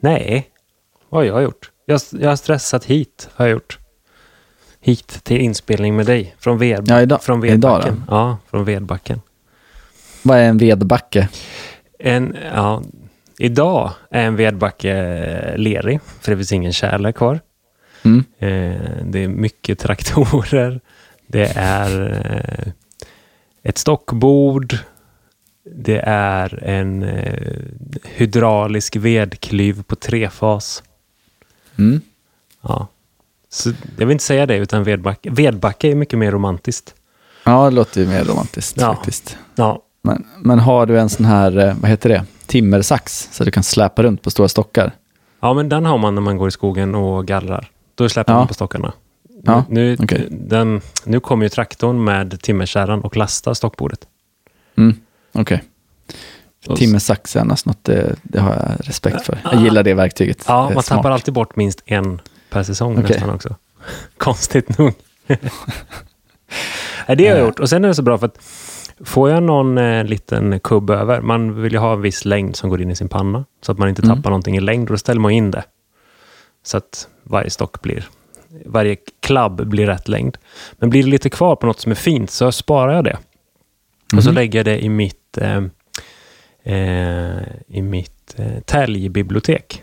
Nej, vad har jag gjort? Jag, jag har stressat hit, har jag gjort. Hit till inspelning med dig. Från, ved, Ja, idag- från idag Vedbacken. Ja, från Vedbacken. Vad är en vedbacke? En, ja, idag är en vedbacke eh, lerig, för det finns ingen tjäle kvar. Mm. Eh, det är mycket traktorer. Det är eh, ett stockbord. Det är en eh, hydraulisk vedklyv på trefas. Mm. Ja. Så jag vill inte säga det, utan vedbacke, vedbacke är mycket mer romantiskt. Ja, det låter ju mer romantiskt Ja. faktiskt. Ja, Men, men har du en sån här, eh, vad heter det, timmersax så du kan släpa runt på stora stockar? ja men den har man när man går i skogen och gallrar. Då släpper Ja. man på stockarna. Ja, nu, okej. den, nu kommer ju traktorn med timmerkärran och lastar stockbordet. Mm. Okej. Timmersax är annars något, det, det har jag respekt för. Jag gillar det verktyget. Ja, det man smart. tappar alltid bort minst en per säsong Okej. nästan också. Konstigt nog. Det har jag Eh. gjort. Och sen är det så bra för att får jag någon eh, liten kubb över, man vill ju ha en viss längd som går in i sin panna, så att man inte Mm. tappar någonting i längd, och då ställer man in det. Så att varje stock blir, varje klabb blir rätt längd. Men blir det lite kvar på något som är fint, så sparar jag det. Och så Mhm. lägger jag det i mitt, eh, eh, i mitt eh, täljbibliotek.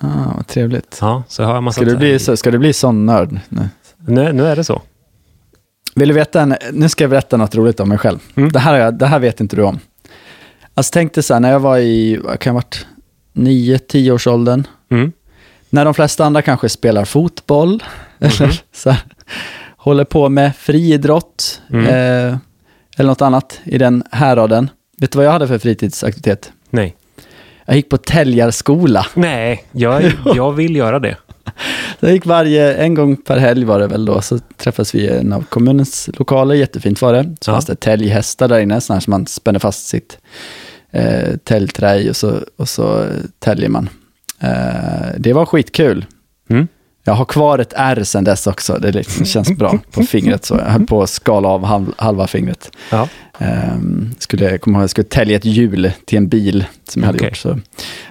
Ah, vad trevligt. Ja, så har jag massa Ska du bli, så, ska du bli sån nörd? Nu? Nu, nu är det så. Vill du veta en, nu ska jag berätta något roligt om mig själv. Mm. Det, här, det här vet inte du om. Alltså tänk dig så här, när jag var i, vad kan jag varit, 9-10 års åldern. Mm. När de flesta andra kanske spelar fotboll, Mhm. eller så här, håller på med friidrott, Mm. eh, eller något annat i den häraden. Vet du vad jag hade för fritidsaktivitet? Nej. Jag gick på täljarskola. Nej, jag, jag vill göra det. Jag gick varje, en gång per helg var det väl då, så träffades vi i en av kommunens lokaler, jättefint var det. Så Ja. fanns det täljhästar där inne, sådana här som man spänner fast sitt eh, täljträ i och så, och så täljer man. Eh, det var skitkul. Mm. Jag har kvar ett R sen dess också, det liksom känns bra på fingret så. Jag höll på att skala av halv, halva fingret. Ja. Um, skulle, jag kommer ihåg, jag skulle tälja ett hjul till en bil som jag hade Okej. gjort. Så,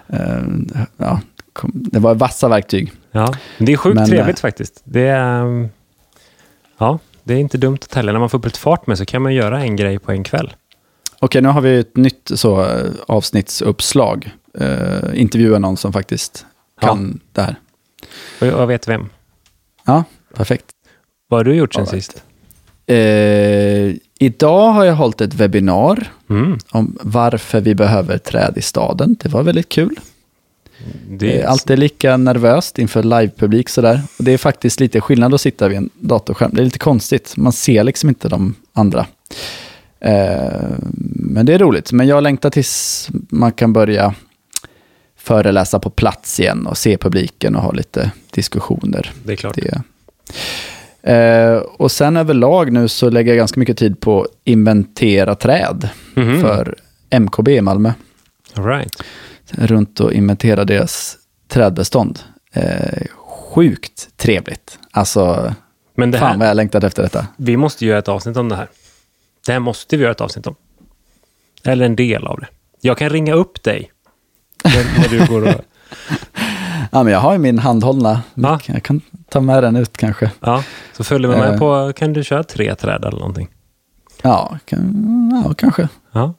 ehm, ja, kom, det var vassa verktyg. ja. Det är sjukt Men, trevligt eh, faktiskt. Det är, um, ja, det är inte dumt att tälja. När man får upp lite fart med så kan man göra en grej på en kväll. Okej, nu har vi ett nytt så, eh, avsnittsuppslag. Uh, intervjua någon som faktiskt Ja. kan det här. Och jag vet vem. Ja, perfekt. Vad har du gjort sen right. sist? Eh, idag har jag hållit ett webbinar Mm. om varför vi behöver träd i staden. Det var väldigt kul. Det är är alltid lika nervöst inför livepublik sådär. Och det är faktiskt lite skillnad att sitta vid en datorskärm. Det är lite konstigt. Man ser liksom inte de andra. Eh, men det är roligt. Men jag längtar tills man kan börja föreläsa på plats igen och se publiken och ha lite diskussioner. det är klart. Det. Eh, och sen överlag nu så lägger jag ganska mycket tid på inventera träd Mhm. för MKB i Malmö All right. runt och inventera deras trädbestånd. Eh, sjukt trevligt. Alltså, Men det fan här, vad jag längtat efter detta. vi måste göra ett avsnitt om det här. Det här måste vi göra ett avsnitt om. Eller en del av det. Jag kan ringa upp dig. När, när du går och... Ja, men jag har ju min handhållna. Ja. Jag kan ta med den ut kanske. Ja, så följer vi med Eh. på... Kan du köra tre träd eller någonting? Ja, kan, ja kanske. Ja.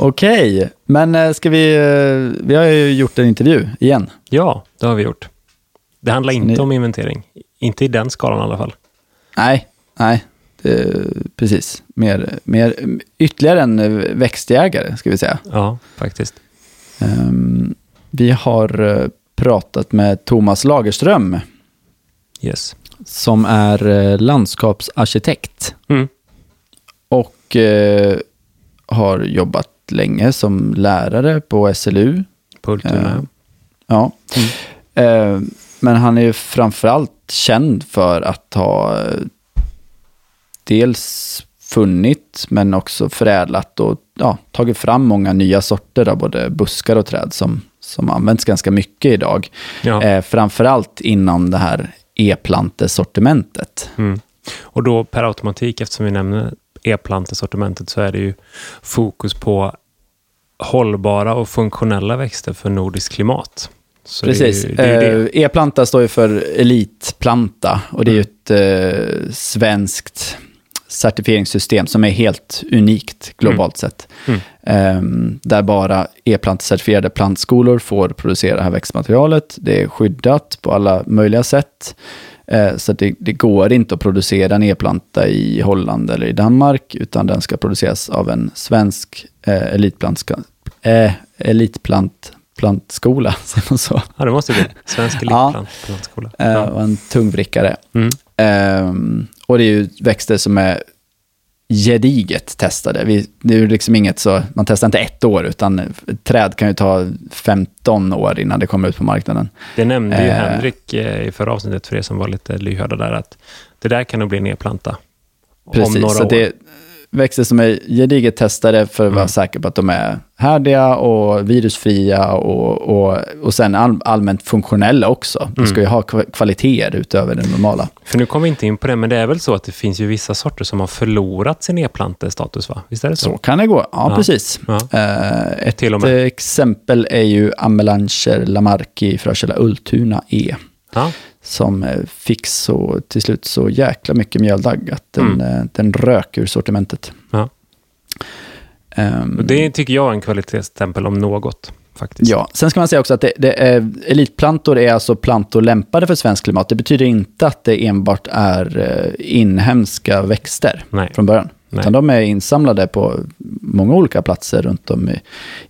Okej, men eh, ska vi... eh, Vi har ju gjort en intervju igen. Ja, det har vi gjort. Det handlar inte ni- om inventering. Inte i den skalan i alla fall. Nej, nej. det, precis. Mer, mer, ytterligare en eh, växtjägare, ska vi säga. Ja, faktiskt. Um, vi har pratat med Thomas Lagerström, Yes. som är landskapsarkitekt Mm. och eh, har jobbat länge som lärare på SLU. På Ultuna. Ja. Mm. Eh, men han är ju framförallt känd för att ha eh, dels funnit men också förädlat och ja, tagit fram många nya sorter av både buskar och träd som, som används ganska mycket idag. Ja. Eh, framförallt inom det här e-plantesortimentet. Mm. Och då per automatik, eftersom vi nämner e-plantesortimentet, så är det ju fokus på hållbara och funktionella växter för nordiskt klimat. Så Precis. Eh, E-planta står ju för elitplanta och det är ju ett eh, svenskt certifieringssystem som är helt unikt globalt sett. Mm. Eh, där bara e-plantecertifierade plantskolor får producera det här växtmaterialet. Det är skyddat på alla möjliga sätt. Eh, så att det, det går inte att producera en e-planta i Holland eller i Danmark, utan den ska produceras av en svensk eh, elitplantska, eh, elitplant plantskola, säger man så? Ja, det måste det bli. Svensk Ja. elitplant plantskola. Eh, Ja. och en tungvrickare. Mm. Ehm, och det är ju växter som är gediget testade. Vi, det är liksom inget så, man testar inte ett år, utan träd kan ju ta 15 år innan det kommer ut på marknaden. Det nämnde ju Eh. Henrik eh, i förra avsnittet, för er som var lite lyhörda där, att det där kan nog bli en e-planta. om Precis, några så år. det växter som är gediget testade för att vara Mm. säker på att de är härdiga och virusfria och, och, och sen all, allmänt funktionella också. De ska ju ha kva- kvaliteter utöver det normala. För nu kommer vi inte in på det, men det är väl så att det finns ju vissa sorter som har förlorat sin e-plantestatus, va? Visst är det så? Så kan det gå, ja, Ja. precis. Ja. Eh, ett exempel är ju Amelancher Lamarki Frökälla Ultuna E. Ja. Som eh, fick så till slut så jäkla mycket mjöldagg att den, Mm. eh, den rök ur sortimentet. Ja. Och det tycker jag är en kvalitetsstämpel om något, faktiskt. Ja, sen ska man säga också att det, det är, elitplantor är alltså plantor lämpade för svenskt klimat. Det betyder inte att det enbart är eh, inhemska växter Nej. från början. Nej. Utan de är insamlade på många olika platser runt om i,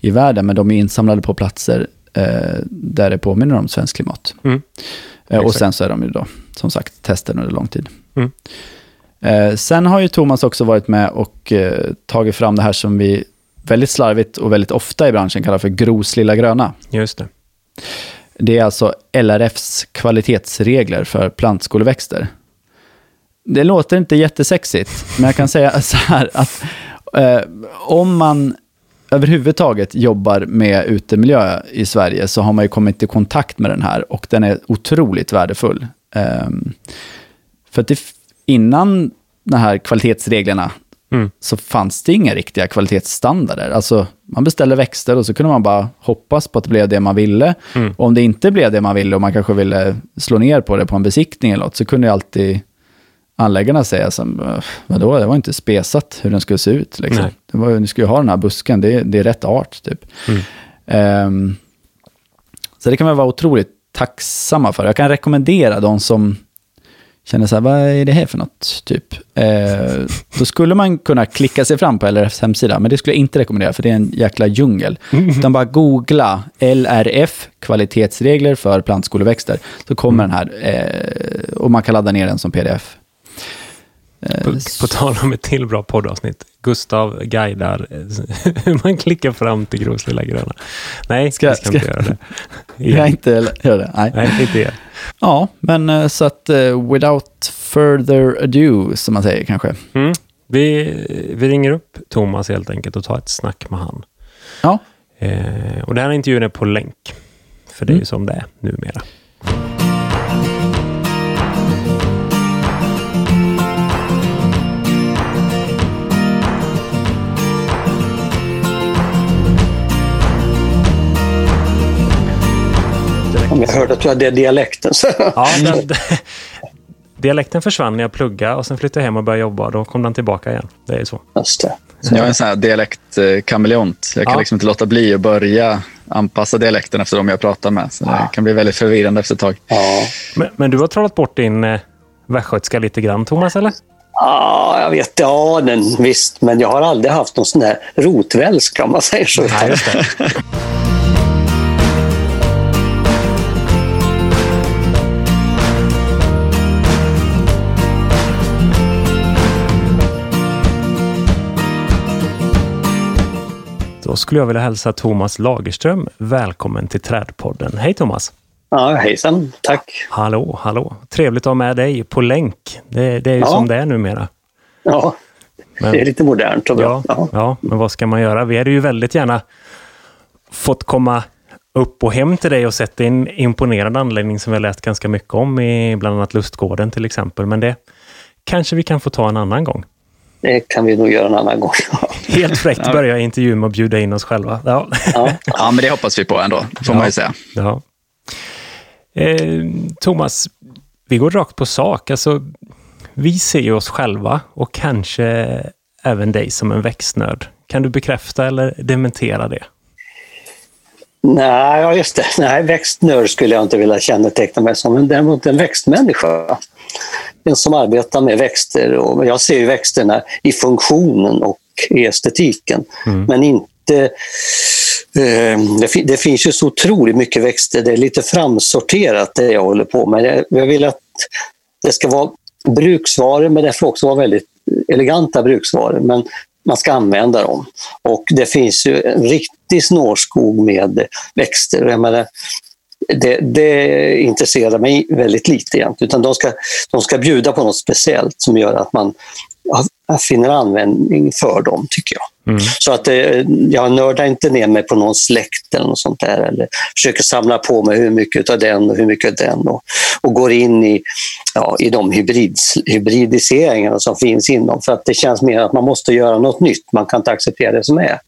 i världen, men de är insamlade på platser eh, där det påminner om svenskt klimat. Mm. Eh, och Exakt. sen så är de ju då, som sagt, testade under lång tid. Mm. Eh, sen har ju Thomas också varit med och eh, tagit fram det här som vi väldigt slarvigt och väldigt ofta i branschen kallar för gros lilla gröna. Just det. Det är alltså LRFs kvalitetsregler för plantskoleväxter. Det låter inte jättesexigt, men jag kan säga så här att eh, om man överhuvudtaget jobbar med utemiljö i Sverige så har man ju kommit i kontakt med den här och den är otroligt värdefull. Ehm, för att det, innan de här kvalitetsreglerna Mm. så fanns det inga riktiga kvalitetsstandarder. Alltså, man beställde växter och så kunde man bara hoppas på att det blev det man ville. Mm. Och om det inte blev det man ville och man kanske ville slå ner på det på en besiktning eller något, så kunde ju alltid anläggarna säga som, "Äh, vadå, det var inte spesat hur den skulle se ut. Liksom. Nej. Det var, ni ska ju ha den här busken, det, är- det är rätt art typ. Mm. Ehm, så det kan man vara otroligt tacksamma för. Jag kan rekommendera de som känner så här, vad är det här för något? Typ. Eh, då skulle man kunna klicka sig fram på LRFs hemsida, men det skulle jag inte rekommendera, för det är en jäkla djungel. Utan bara googla LRF, kvalitetsregler för plantskoleväxter, så kommer den här, eh, och man kan ladda ner den som pdf. Eh, På, på tal om ett till bra poddavsnitt. Gustav guidar eh, hur man klickar fram till Gros lilla gröna. Nej, Ska- vi ska, ska- inte göra det. jag inte göra det. Nej. Nej, inte det. Ja, men eh, så att without further ado, som man säger kanske. Mm. Vi, vi ringer upp Thomas helt enkelt och tar ett snack med han. Ja, Eh, och den här intervjun är på länk. För det är ju Mm. som det är numera. Jag hörde att du hade dialekten. Så. Ja, den, dialekten försvann när jag pluggade och sen flyttade jag hem och började jobba. Då kom den tillbaka igen. Det är så. Just det. Jag är en sån här dialektkameleont. Jag kan Ja. liksom inte låta bli att börja anpassa dialekten efter dem jag pratar med. Så det kan bli väldigt förvirrande efter ett tag. Ja. Men, men du har trollat bort din eh, västgötska lite grann, Thomas, eller? Ja, jag vet. Ja, den, visst. Men jag har aldrig haft någon sån här rotvälska om man säger så. Nej, Då skulle jag vilja hälsa Thomas Lagerström välkommen till Trädpodden. Hej Thomas! Ja, hejsan. Tack. Hallå, hallå! Trevligt att ha med dig på länk. Det, det är ju Ja. som det är numera. Ja, Men- det är lite modernt och bra. Ja, Ja. ja, men vad ska man göra? Vi hade ju väldigt gärna fått komma upp och hem till dig och sett en imponerande anläggning som vi har läst ganska mycket om i bland annat Lustgården till exempel. Men det kanske vi kan få ta en annan gång. Det kan vi nog göra en annan gång. Helt fräckt börja intervjun med att bjuda in oss själva. Ja. Ja. Ja, men det hoppas vi på ändå, får man ju säga. ja. Eh, Thomas, vi går rakt på sak. Alltså, vi ser ju oss själva och kanske även dig som en växtnörd. Kan du bekräfta eller dementera det? Nej, ja, just det. Nej, växtnörd skulle jag inte vilja känneteckna mig som, men däremot en växtmänniska. En som arbetar med växter. Och jag ser ju växterna i funktionen och i estetiken, men inte... Eh, det, fin- det finns ju så otroligt mycket växter. Det är lite framsorterat det jag håller på med. Jag, jag vill att det ska vara bruksvaror, men det får också vara väldigt eleganta bruksvaror. Men man ska använda dem. Och det finns ju en riktig snårskog med växter. Jag menar, det, det intresserar mig väldigt lite egentligen. Utan de ska, de ska bjuda på något speciellt som gör att man finner användning för dem, tycker jag. Mm. Så att eh, jag nördar inte ner mig på någon släkt eller något sånt där. Eller försöker samla på mig hur mycket av den och hur mycket av den. Och, och går in i, ja, i de hybrids, hybridiseringarna som finns inom. För att det känns mer att man måste göra något nytt. Man kan inte acceptera det som är.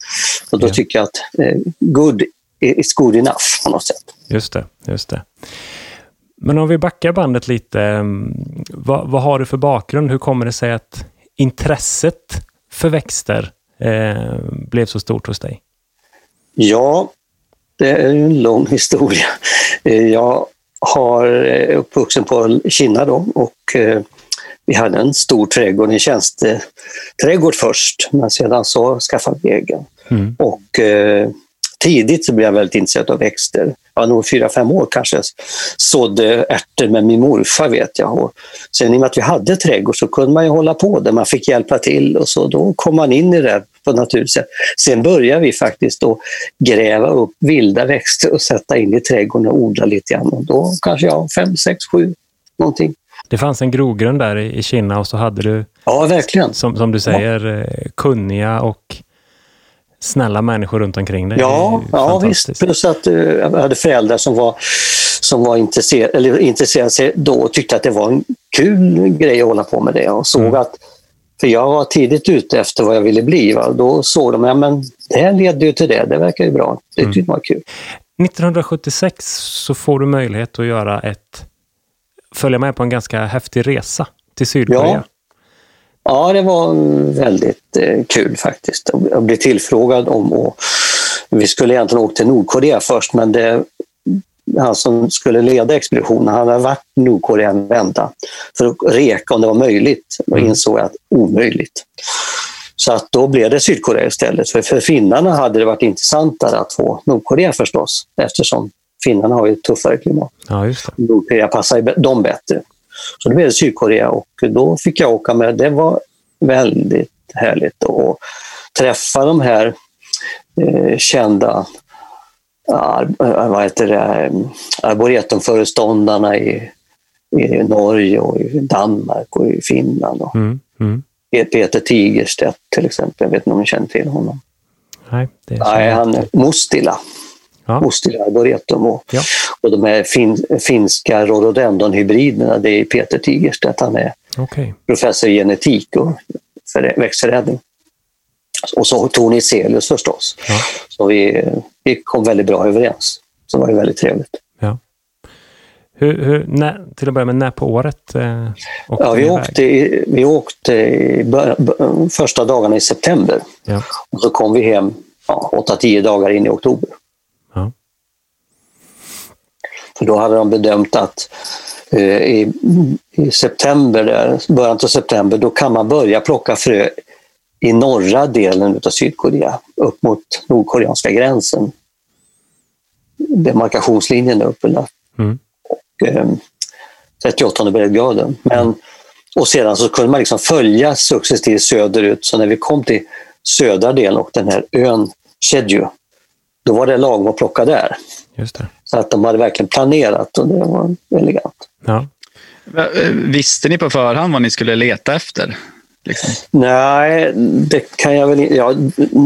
Och då tycker jag att eh, good is good enough på något sätt. Just det, just det. Men om vi backar bandet lite. mm, Vad, vad har du för bakgrund? Hur kommer det sig att intresset för växter eh, blev så stort hos dig? Ja, det är en lång historia. Eh, Jag har är uppvuxen på Kina då och eh, vi hade en stor trädgård, en tjänsteträdgård först, men sedan så skaffade vi egen. Mm. Och eh, tidigt så blev jag väldigt intresserad av växter. Var nog fyra, fem år kanske. Sådde ärtor med min morfar vet jag. Och sen i och med att vi hade trädgård så kunde man ju hålla på där. Man fick hjälpa till och så då kom man in i det på ett naturligt sätt. Sen började vi faktiskt då gräva upp vilda växter och sätta in i trädgården och odla lite grann. Och då kanske jag fem, sex, sju någonting. Det fanns en grogrund där i Kina och så hade du, Ja, verkligen. som, som du säger, eh, kunniga och snälla människor runt omkring dig. Ja, ja visst. Plus att eh, jag hade föräldrar som var, som var intresserade, eller intresserade sig då och tyckte att det var en kul grej att hålla på med det. Och såg Mm. att, för jag var tidigt ute efter vad jag ville bli. Va? Då såg de, ja men det här leder ju till det, det verkar ju bra. Det Mm. tyckte de var kul. 1976 så får du möjlighet att göra ett, följa med på en ganska häftig resa till Sydkorea. Ja, det var väldigt eh, kul faktiskt. Jag blev tillfrågad om att... Vi skulle egentligen åka till Nordkorea först, men det, han som skulle leda expeditionen, han hade varit i Nordkorea en vända för att reka om det var möjligt och Mm. insåg att omöjligt. Så att då blev det Sydkorea istället. För, för finnarna hade det varit intressantare att få Nordkorea förstås, eftersom finnarna har ju ett tuffare klimat. Ja. Nordkorea passar dem bättre. Så det blev det Sydkorea och då fick jag åka med. Det var väldigt härligt att träffa de här eh, kända eh, vad heter det, arboretumföreståndarna i, i Norge och i Danmark och i Finland. Och Mm, mm. Peter Tigerstedt till exempel, jag vet inte om ni känner till honom. Nej, det Nej, han är Mustila. Ja. Arboretum. Och, Ja. och de här fin, finska rhododendronhybriderna, det är Peter Tigerstedt. Han är Okej. professor i genetik och för, växtförädling. Och så Tony Celius förstås. Ja. Så vi, vi kom väldigt bra överens. Så det var ju väldigt trevligt. Ja. Hur, hur, när, till att börja med, när på året eh, åkte Ja, vi, åkte, i- vi åkte i bör, bör, första dagarna i september Ja. och så kom vi hem ja, 8-10 dagar in i oktober. Ja. För då hade de bedömt att eh, i, i september, där, början av september, då kan man börja plocka frö i norra delen av Sydkorea, upp mot nordkoreanska gränsen. Demarkationslinjen där uppe. Där. Mm. Och, eh, 38 breddgraden. Men, och sedan så kunde man liksom följa successivt söderut, så när vi kom till södra delen och den här ön Jeju, då var det lagom att plocka där. Just det. Så att de hade verkligen planerat och det var elegant. Ja. Eh, Visste ni på förhand vad ni skulle leta efter? Liksom? Nej, det kan jag väl inte... Ja,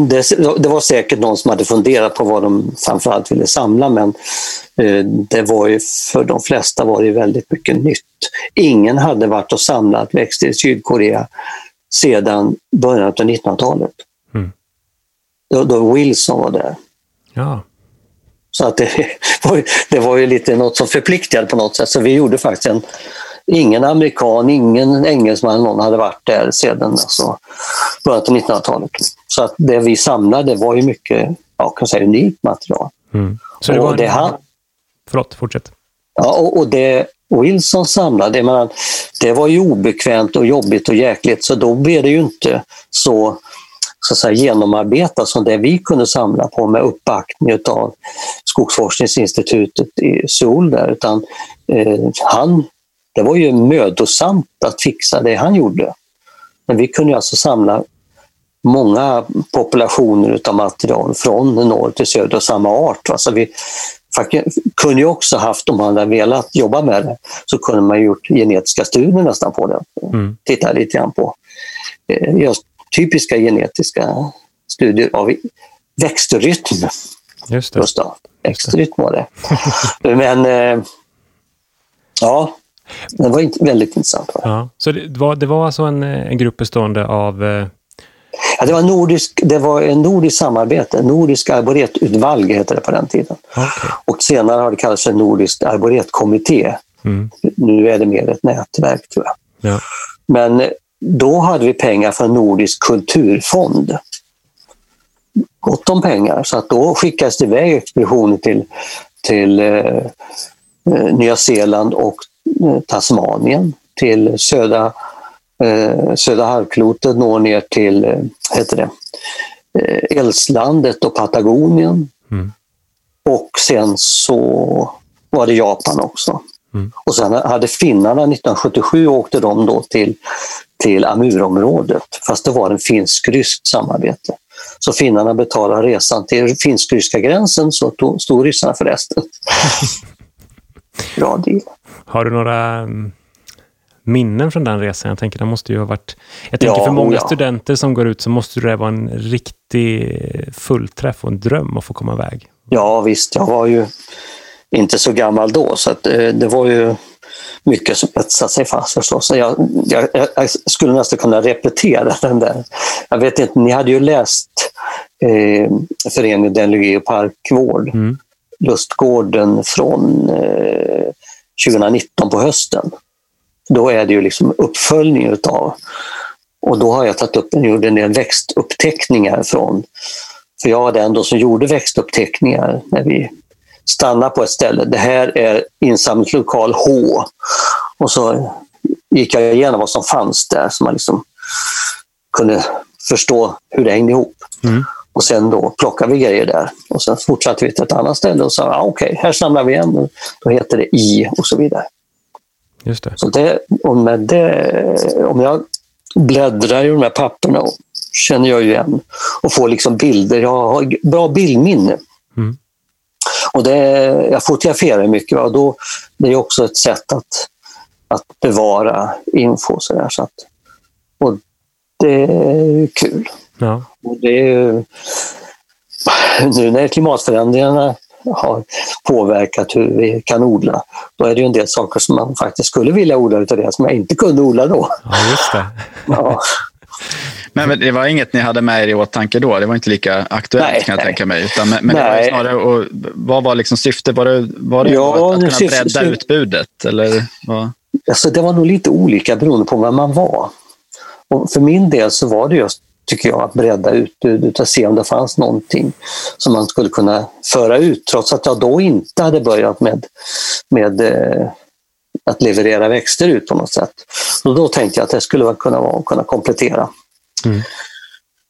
det, det var säkert någon som hade funderat på vad de framförallt ville samla, men eh, det var ju, för de flesta var det väldigt mycket nytt. Ingen hade varit och samlat växter i Sydkorea sedan början av 1900-talet. Mm. Då, då Wilson var där. ja. Så att det, var, ju- det var ju lite något som förpliktigade på något sätt. Så vi gjorde faktiskt en... Ingen amerikan, ingen engelsman, någon hade varit där sedan alltså, början av 1900-talet. Så att det vi samlade var ju mycket, ja, kan säga, unikt material. Mm. Så det och, var det en... han, Förlåt, fortsätt. ja, och, och det Wilson samlade, menar, det var ju obekvämt och jobbigt och jäkligt, så då blev det ju inte så så att säga, genomarbetat som det vi kunde samla på med uppbackning av Skogsforskningsinstitutet i Seoul. Där, utan, eh, han, det var ju mödosamt att fixa det han gjorde. Men vi kunde alltså samla många populationer av material från norr till söder av samma art. Alltså vi faktiskt kunde ju också haft, om man hade velat jobba med det, så kunde man gjort genetiska studier nästan på det. Mm. Titta lite grann på eh, just typiska genetiska studier av växtrytm. Just det. Just. Växtrytm var det. Men eh, ja, det var väldigt intressant. Ja. Så det var, det var alltså en, eh, en grupp bestående av... eh, Ja, det, var nordisk, det var en nordisk samarbete, Nordisk arboretutvalg hette det på den tiden. Okej. Och senare har det kallats för Nordisk arboretkommitté. Mm. Nu är det mer ett nätverk tror jag. Ja. Men då hade vi pengar från Nordisk kulturfond. Gott om pengar, så att då skickades det iväg expeditioner till, till eh, eh, Nya Zeeland och eh, Tasmanien, till södra, eh, södra halvklotet, når ner till eh, heter det, eh, Elslandet och Patagonien. Mm. Och sen så var det Japan också. Mm. Och sen hade finnarna 1977 åkte de då till, till Amurområdet, fast det var en finsk-ryskt samarbete. Så finnarna betalade resan till finsk-ryska gränsen så tog- stod ryssarna för resten. Bra deal. Har du några mm, minnen från den resan? Jag tänker det måste ju ha varit... Jag tänker Ja, för många ja. studenter som går ut så måste det vara en riktig fullträff och en dröm att få komma iväg. Ja visst, jag var ju inte så gammal då så att, eh, det var ju mycket som etsade sig fast förstås. Så jag, jag, jag skulle nästan kunna repetera den där. Jag vet inte, ni hade ju läst eh, Föreningen Dendrologi och parkvård, Mm. Lustgården från eh, 2019 på hösten. Då är det ju liksom uppföljning utav och då har jag tagit upp gjort en del växtuppteckningar från för jag var den då som gjorde växtuppteckningar när vi stannade på ett ställe. Det här är insamlingslokal H. Och så gick jag igenom vad som fanns där så man liksom kunde förstå hur det hängde ihop. Mm. Och sen då plockade vi grejer där. Och sen fortsatte vi till ett annat ställe och sa ah, okej, här samlar vi igen. Då heter det I och så vidare. Just det. Så det, och med det, om jag bläddrar i de här papperna och känner jag ju igen och får liksom bilder. Jag har bra bildminne. Mm. Och det, jag fotograferar mycket och då, det är också ett sätt att, att bevara info. Så där, så att, och det är kul. Ja. Och det är nu när klimatförändringarna har påverkat hur vi kan odla, då är det en del saker som man faktiskt skulle vilja odla utav det som jag inte kunde odla då. ja, just det. Ja, Men, men det var inget ni hade med er i åtanke då? Det var inte lika aktuellt Nej, kan jag nej. tänka mig. Utan, men men det var snarare, och, vad var liksom syftet? Var det, var det Ja, att nu kunna bredda utbudet? Eller vad? alltså det var nog lite olika beroende på vem man var. Och för min del så var det just, tycker jag, att bredda utbudet och se om det fanns någonting som man skulle kunna föra ut, trots att jag då inte hade börjat med, med eh, att leverera växter ut på något sätt. Och då tänkte jag att det skulle kunna, vara, kunna komplettera. Mm.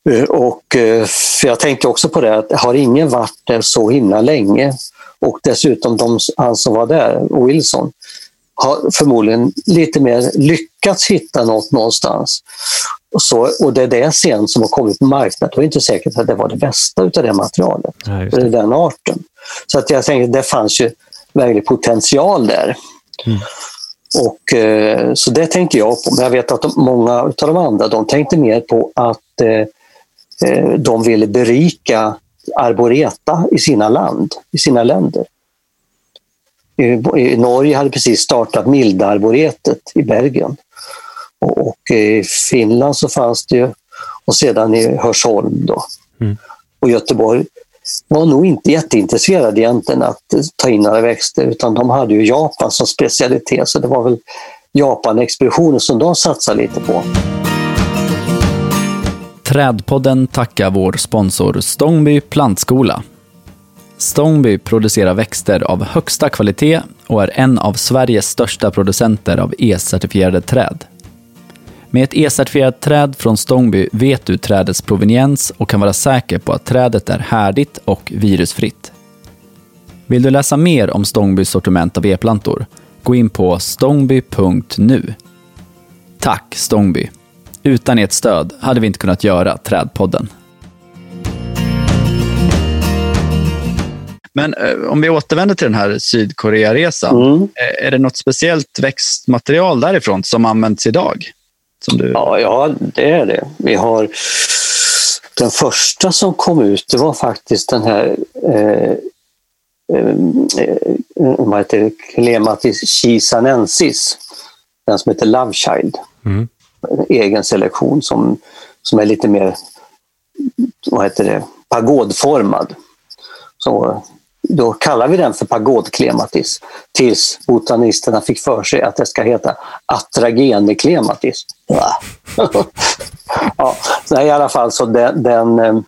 Eh, och, eh, för jag tänkte också på det, att har ingen varit där så himla länge och dessutom de, han som var där, Wilson, har förmodligen lite mer lyckats hitta något någonstans. Och, så, och det är det sen som har kommit på marknaden. Det är inte säkert att det var det bästa av det materialet. Ja, det. den arten. Så att jag tänkte att det fanns ju verklig potential där. Mm. Och, eh, så det tänkte jag på. Men jag vet att många av de andra de tänkte mer på att eh, eh, de ville berika arboreta i sina land, i sina länder. I, i Norge hade precis startat mildarboretet i Bergen. Och, och, i Finland så fanns det ju, och sedan i Hörsholm då. Mm. Och Göteborg var nog inte jätteintresserade egentligen att eh, ta in några växter utan de hade ju Japan som specialitet så det var väl Japan-expeditionen som de satsade lite på. Trädpodden tackar vår sponsor Stångby plantskola. Stångby producerar växter av högsta kvalitet och är en av Sveriges största producenter av E-certifierade träd. Med ett E-certifierat träd från Stångby vet du trädets proveniens och kan vara säker på att trädet är härdigt och virusfritt. Vill du läsa mer om Stångbys sortiment av e-plantor? Gå in på stångby.nu. Tack Stångby! Utan ert stöd hade vi inte kunnat göra Trädpodden. Men eh, om vi återvänder till den här Sydkorearesan. Mm. eh, Är det något speciellt växtmaterial därifrån som används idag? Som du... Ja, ja, det är det. Vi har den första som kom ut, det var faktiskt den här eh, eh, vad heter? Clematis chisanensis. Den som heter Love Child. Mm. En egen selektion som, som är lite mer vad heter det? pagodformad. Så, då kallar vi den för pagodklematis tills botanisterna fick för sig att det ska heta atrageneklematis. Ja. så I alla fall, så den, den, eh,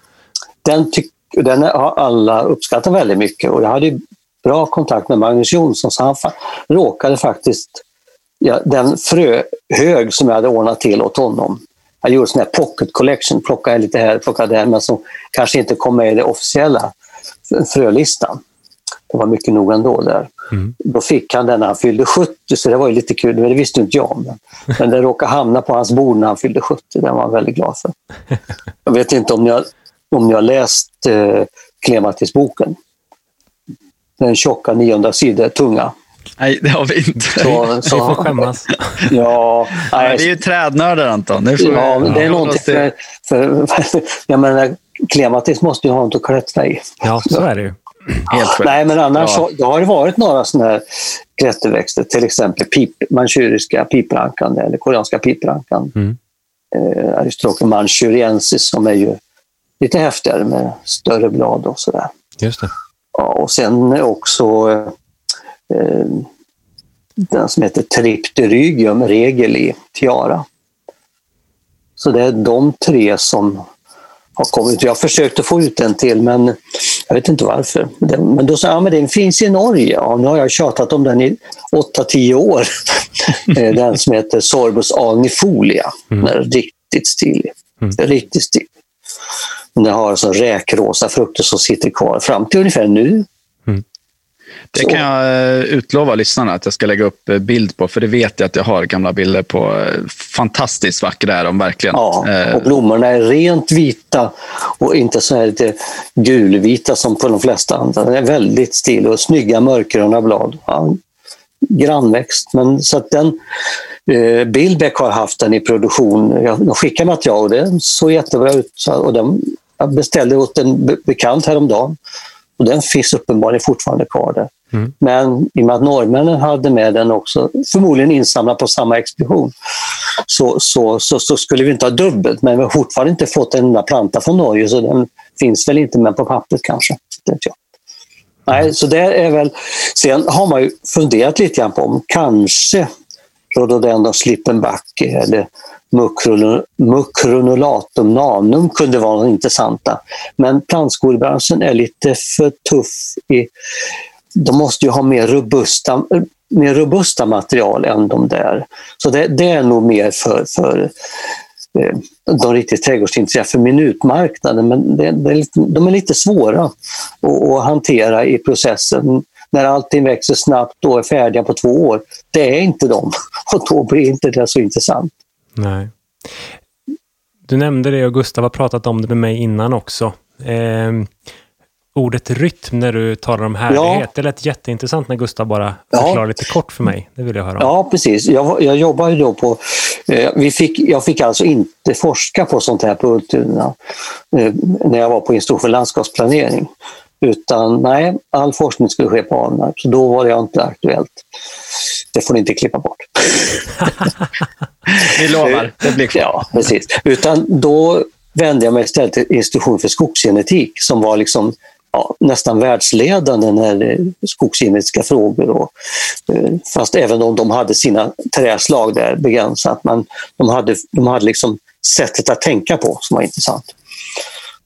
den, tyck, den har alla uppskattat väldigt mycket och jag hade bra kontakt med Magnus Jonsson så han fa råkade faktiskt, ja, den fröhög som jag hade ordnat till åt honom, jag gjorde sån här pocket collection, plockade lite här, plockade där, men som kanske inte kom med i den officiella frölistan. Det var mycket nog ändå där. Mm. Då fick han den när han fyllde 70, så det var ju lite kul. Men det visste inte jag. Men, men det råkade hamna på hans bord när han fyllde 70. Den var han väldigt glad för. Jag vet inte om ni har, om ni har läst eh, Klematis-boken. Den tjocka 900 sidor tunga. Nej, det har vi inte. Så, Vi får skämmas. Ja, nej, vi är ju trädnördar Anton. Får vi ja, men det är någonting till- för, för jag menar, Klematis måste ju ha något att klättra i. Ja, så är det ju. Helt själv. Nej, men annars Ja. så, har det varit några sådana här klätterväxter, till exempel pip, manchuriska piprankan eller koreanska piprankan. Mm. Eh, Aristoteles manchuriensis som är ju lite häftigare med större blad och sådär. Just det. Ja, och sen också eh, den som heter Tripterygium regel i tiara. Så det är de tre som har kommit. Jag försökte få ut en till men jag vet inte varför. Men då sa jag, ja, men den finns i Norge. Ja, nu har jag tjatat om den i 8-10 år. Eh, den som heter Sorbus alnifolia. Den är riktigt stilig. Mm. Riktigt stilig. Den har alltså räkrosa frukter som sitter kvar fram till ungefär nu. Det kan jag eh, utlova lyssnarna att jag ska lägga upp eh, bild på, för det vet jag att jag har gamla bilder på. Eh, Fantastiskt vackra är de verkligen. Ja, och blommorna är rent vita och inte så här lite gulvita som på de flesta andra. Den är väldigt stilig och snygga mörkgröna blad. Ja, grannväxt. Men så att den, eh, Billbeck har haft den i produktion. Jag, de skickar material och det såg jättebra ut. Så, och den, jag beställde åt en be- bekant häromdagen och den finns uppenbarligen fortfarande kvar där. Mm. Men i och med att norrmännen hade med den också, förmodligen insamlad på samma expedition, så, så, så, så skulle vi inte ha dubbelt. Men vi har fortfarande inte fått en enda planta från Norge, så den finns väl inte med på pappret kanske. Det vet jag. Nej, så det är väl... Sen har man ju funderat lite grann på om kanske Rhododendron slippenback eller Mukronulatum nanum kunde vara intressanta. Men plantskolebranschen är lite för tuff. I, de måste ju ha mer robusta mer robusta material än de där. Så det, det är nog mer för, för eh, de riktigt trädgårdsintresserade för minutmarknaden, men det, det är lite, de är lite svåra att, att hantera i processen. När allting växer snabbt och är färdiga på två år. Det är inte de och då blir inte det så intressant. Nej. Du nämnde det och Gustav har pratat om det med mig innan också. Eh, ordet rytm när du talar om härlighet. Ja. Det lät jätteintressant när Gustav bara förklarade ja. lite kort för mig. Det vill jag höra om. Ja, precis. Jag, jag jobbar ju då på... Eh, vi fick, jag fick alltså inte forska på sånt här på Ultuna eh, när jag var på Institut för landskapsplanering. Utan nej, all forskning skulle ske på Alnarp, så då var det inte aktuellt. Det får ni inte klippa bort. Vi lovar, det blir kvar. Ja, precis. Utan då vände jag mig istället till Institution för skogsgenetik som var liksom ja, nästan världsledande när det skogsgenetiska frågor. Och, eh, fast även om de hade sina träslag där begränsat, men de hade, de hade liksom sättet att tänka på som var intressant.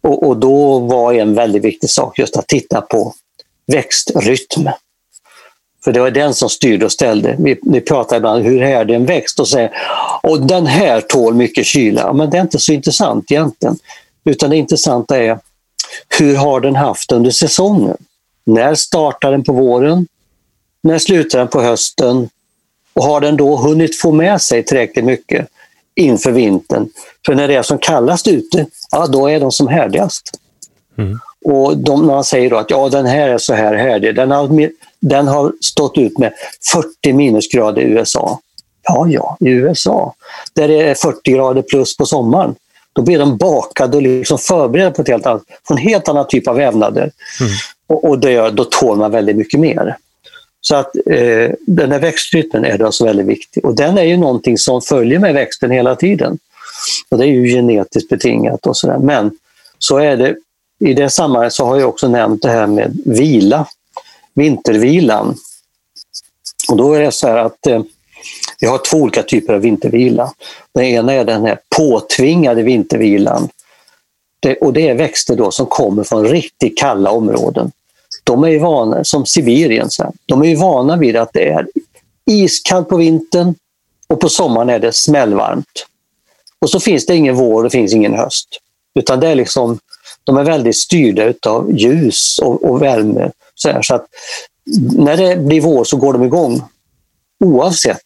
Och, och då var en väldigt viktig sak just att titta på växtrytm. För det var den som styrde och ställde. Vi, vi pratar ibland hur är det en växt och säger och den här tål mycket kyla. Men det är inte så intressant egentligen. Utan det intressanta är hur har den haft under säsongen? När startar den på våren? När slutar den på hösten? Och har den då hunnit få med sig tillräckligt mycket inför vintern? För när det är som kallast ute, ja då är de som härdigast. Mm. Och de, när man säger då att ja, den här är så här härdig, den har, den har stått ut med 40 minusgrader i USA. Ja, ja, i USA, där det är 40 grader plus på sommaren, då blir de bakade och liksom förberedda på, ett helt annat, på en helt annan typ av vävnader. Mm. Och, och det, då tål man väldigt mycket mer. Så att eh, den här växtrytmen är alltså väldigt viktig och den är ju någonting som följer med växten hela tiden. Och Det är ju genetiskt betingat och sådär. Men så är det, i det sammanhanget så har jag också nämnt det här med vila, vintervilan. Och då är det så här att eh, vi har två olika typer av vintervila. Den ena är den här påtvingade vintervilan. Det, och det är växter då som kommer från riktigt kalla områden. De är ju vana, som Sibirien, så här. de är ju vana vid att det är iskallt på vintern och på sommaren är det smällvarmt. Och så finns det ingen vår och det finns ingen höst. Utan det är liksom, de är väldigt styrda av ljus och, och värme. Så, här, så att när det blir vår så går de igång oavsett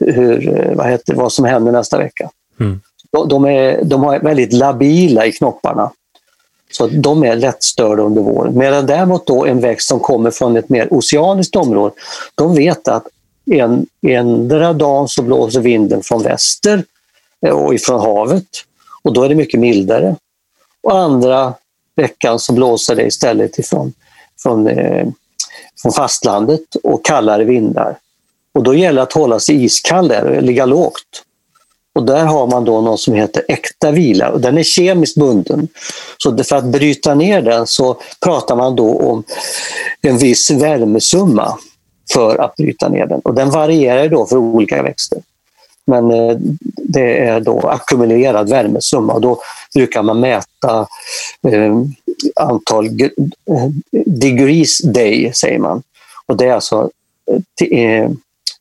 hur, eh, vad, heter, vad som händer nästa vecka. Mm. De, de, är, de är väldigt labila i knopparna. Så de är lättstörda under våren. Medan däremot då en växt som kommer från ett mer oceaniskt område, de vet att en, endera dagen så blåser vinden från väster eh, och ifrån havet och då är det mycket mildare. Och andra veckan så blåser det istället ifrån från, eh, från fastlandet och kallare vindar. Och då gäller det att hålla sig iskall där och ligga lågt. Och där har man då något som heter äkta vila och den är kemiskt bunden. Så för att bryta ner den så pratar man då om en viss värmesumma för att bryta ner den. Och den varierar då för olika växter. Men eh, det är då ackumulerad värmesumma och då brukar man mäta eh, antal eh, degrees day, säger man. Och det är alltså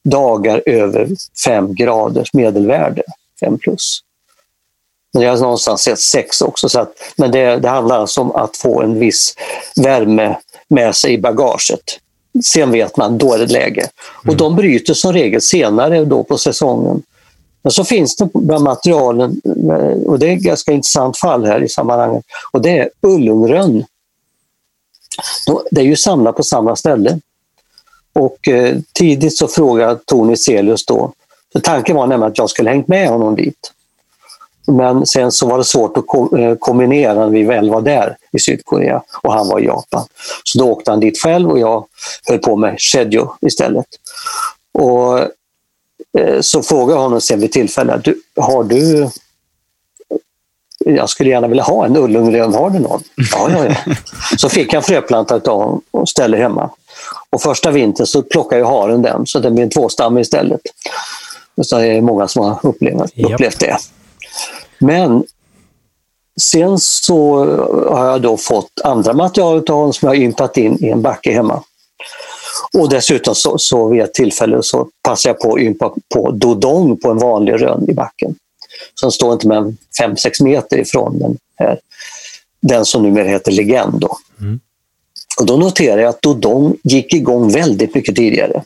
dagar över 5 graders medelvärde, 5 plus. Men jag har någonstans sett 6 också. Så att, men det, det handlar alltså om att få en viss värme med sig i bagaget. Sen vet man, då är det läge. Och mm. de bryter som regel senare då på säsongen. Men så finns det bland materialen, eh, och det är ett ganska intressant fall här i sammanhanget, och det är ullungrönn. Det är ju samlat på samma ställe. Och eh, tidigt så frågade Tony Celius då, för tanken var nämligen att jag skulle hängt med honom dit. Men sen så var det svårt att ko eh, kombinera när vi väl var där i Sydkorea och han var i Japan. Så då åkte han dit själv och jag höll på med Shedjo istället. Och så frågade jag honom sen vid tillfälle, du, har du jag skulle gärna vilja ha en ullungrön, har du någon? Ja, ja, ja. Så fick jag fröplanta av honom och ställde hemma. Och första vintern så plockar ju haren den, så det blir en tvåstam istället. Så det är många som har upplevt, upplevt det. Men sen så har jag då fått andra material av honom som jag har ympat in i en backe hemma. Och dessutom så, så vid ett tillfälle så passade jag på att ympa på dodong på en vanlig rönn i backen. Som står inte mer än 5-6 meter ifrån den här. Den som numera heter Legend. Då. Mm. Och då noterade jag att dodong gick igång väldigt mycket tidigare.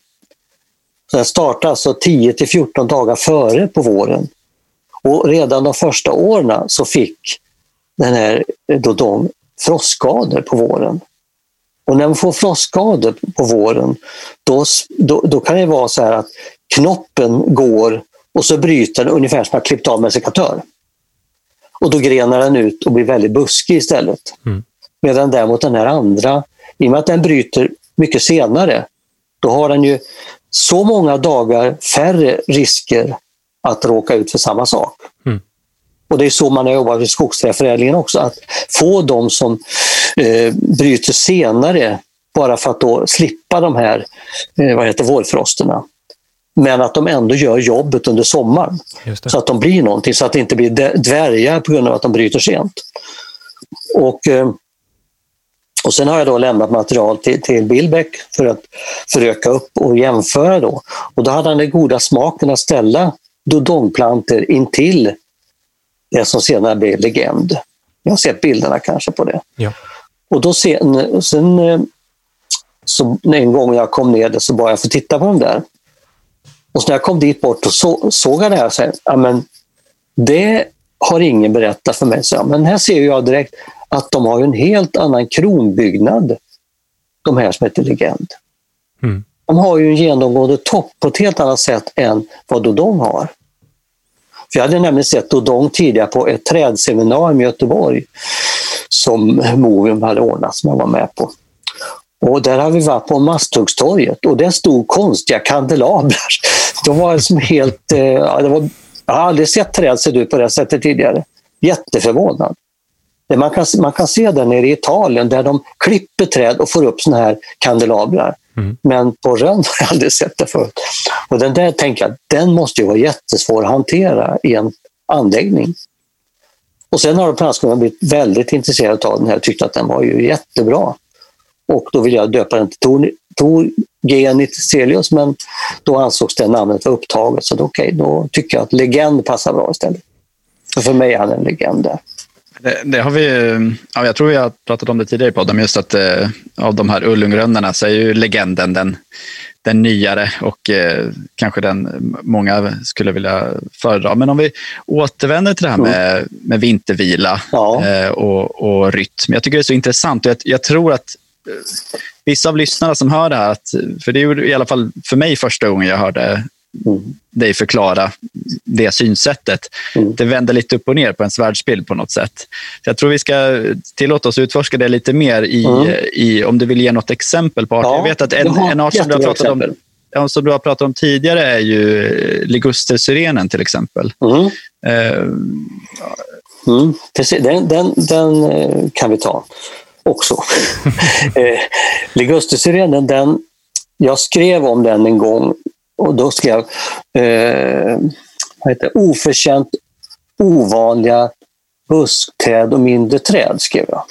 Så den startade alltså 10 till 14 dagar före på våren. Och redan de första åren så fick den här dodong frostskador på våren. Och när man får frostskador på våren, då, då, då, kan det vara så här att knoppen går och så bryter den ungefär som man klippt av med en sekatör. Och då grenar den ut och blir väldigt buskig istället. Mm. Medan däremot den här andra, i och med att den bryter mycket senare, då har den ju så många dagar färre risker att råka ut för samma sak. Mm. Och Det är så man har jobbat i skogsträförädlingen också, att få de som eh, bryter senare bara för att då slippa de här eh, vad heter, vårfrosterna. Men att de ändå gör jobbet under sommaren. Så att de blir någonting, så att det inte blir dvärgar på grund av att de bryter sent. Och, eh, och sen har jag då lämnat material till, till Billbeck för att föröka upp och jämföra. Då. Och då hade han den goda smaken att ställa dodongplanter intill det som senare blev legend. Jag har sett bilderna kanske på det. Ja. Och då sen, sen eh, så en gång jag kom ner så bad jag få titta på dem där. Och så när jag kom dit bort och så, såg jag det här och sa, men det har ingen berättat för mig. Så, men här ser jag direkt att de har en helt annan kronbyggnad, de här som heter Legend. Mm. De har ju en genomgående topp på ett helt annat sätt än vad Dodong har. För jag hade nämligen sett Dodong tidigare på ett trädseminarium i Göteborg som Movium hade ordnat, som jag var med på. Och där har vi varit på Masthuggstorget och där stod konstiga kandelabrar. De var som helt... Eh, det var, jag har aldrig sett träd se ut på det sättet tidigare. Jätteförvånad. Man kan, man kan se det nere i Italien där de klipper träd och får upp såna här kandelabrar. Mm. Men på Rönn har jag aldrig sett det förut. Och den där tänker jag, den måste ju vara jättesvår att hantera i en anläggning. Och sen har plantskolorna blivit väldigt intresserad av den här och tyckte att den var ju jättebra. Och då ville jag döpa den till Tor, Tor Genicelius, men då ansågs det namnet vara upptaget. Så då, okay, då tycker jag att legend passar bra istället. Så för mig är han en legend där. Det, det, har vi, ja, jag tror vi har pratat om det tidigare i podden, just att eh, av de här ullungrönnorna så är ju legenden den, den nyare och eh, kanske den många skulle vilja föredra. Men om vi återvänder till det här mm. med, med vintervila ja. eh, och, och rytm. Jag tycker det är så intressant och jag, jag tror att eh, vissa av lyssnarna som hör det här, att, för det är i alla fall för mig första gången jag hörde. Dig förklara det synsättet. Mm. Det vänder lite upp och ner på ens världsbild på något sätt. Så jag tror vi ska tillåta oss utforska det lite mer i, mm. i om du vill ge något exempel på arter. Ja, jag vet att en, en art som du, har pratat om, ja, som du har pratat om tidigare är ju ligustersyrenen till exempel. Mm. Uh, mm, precis, den, den, den, eh, kan vi ta också. eh, Ligustersyrenen, den, jag skrev om den en gång och då skrev eh, vad heter, oförtjänt ovanliga buskträd och mindre träd. skrev jag.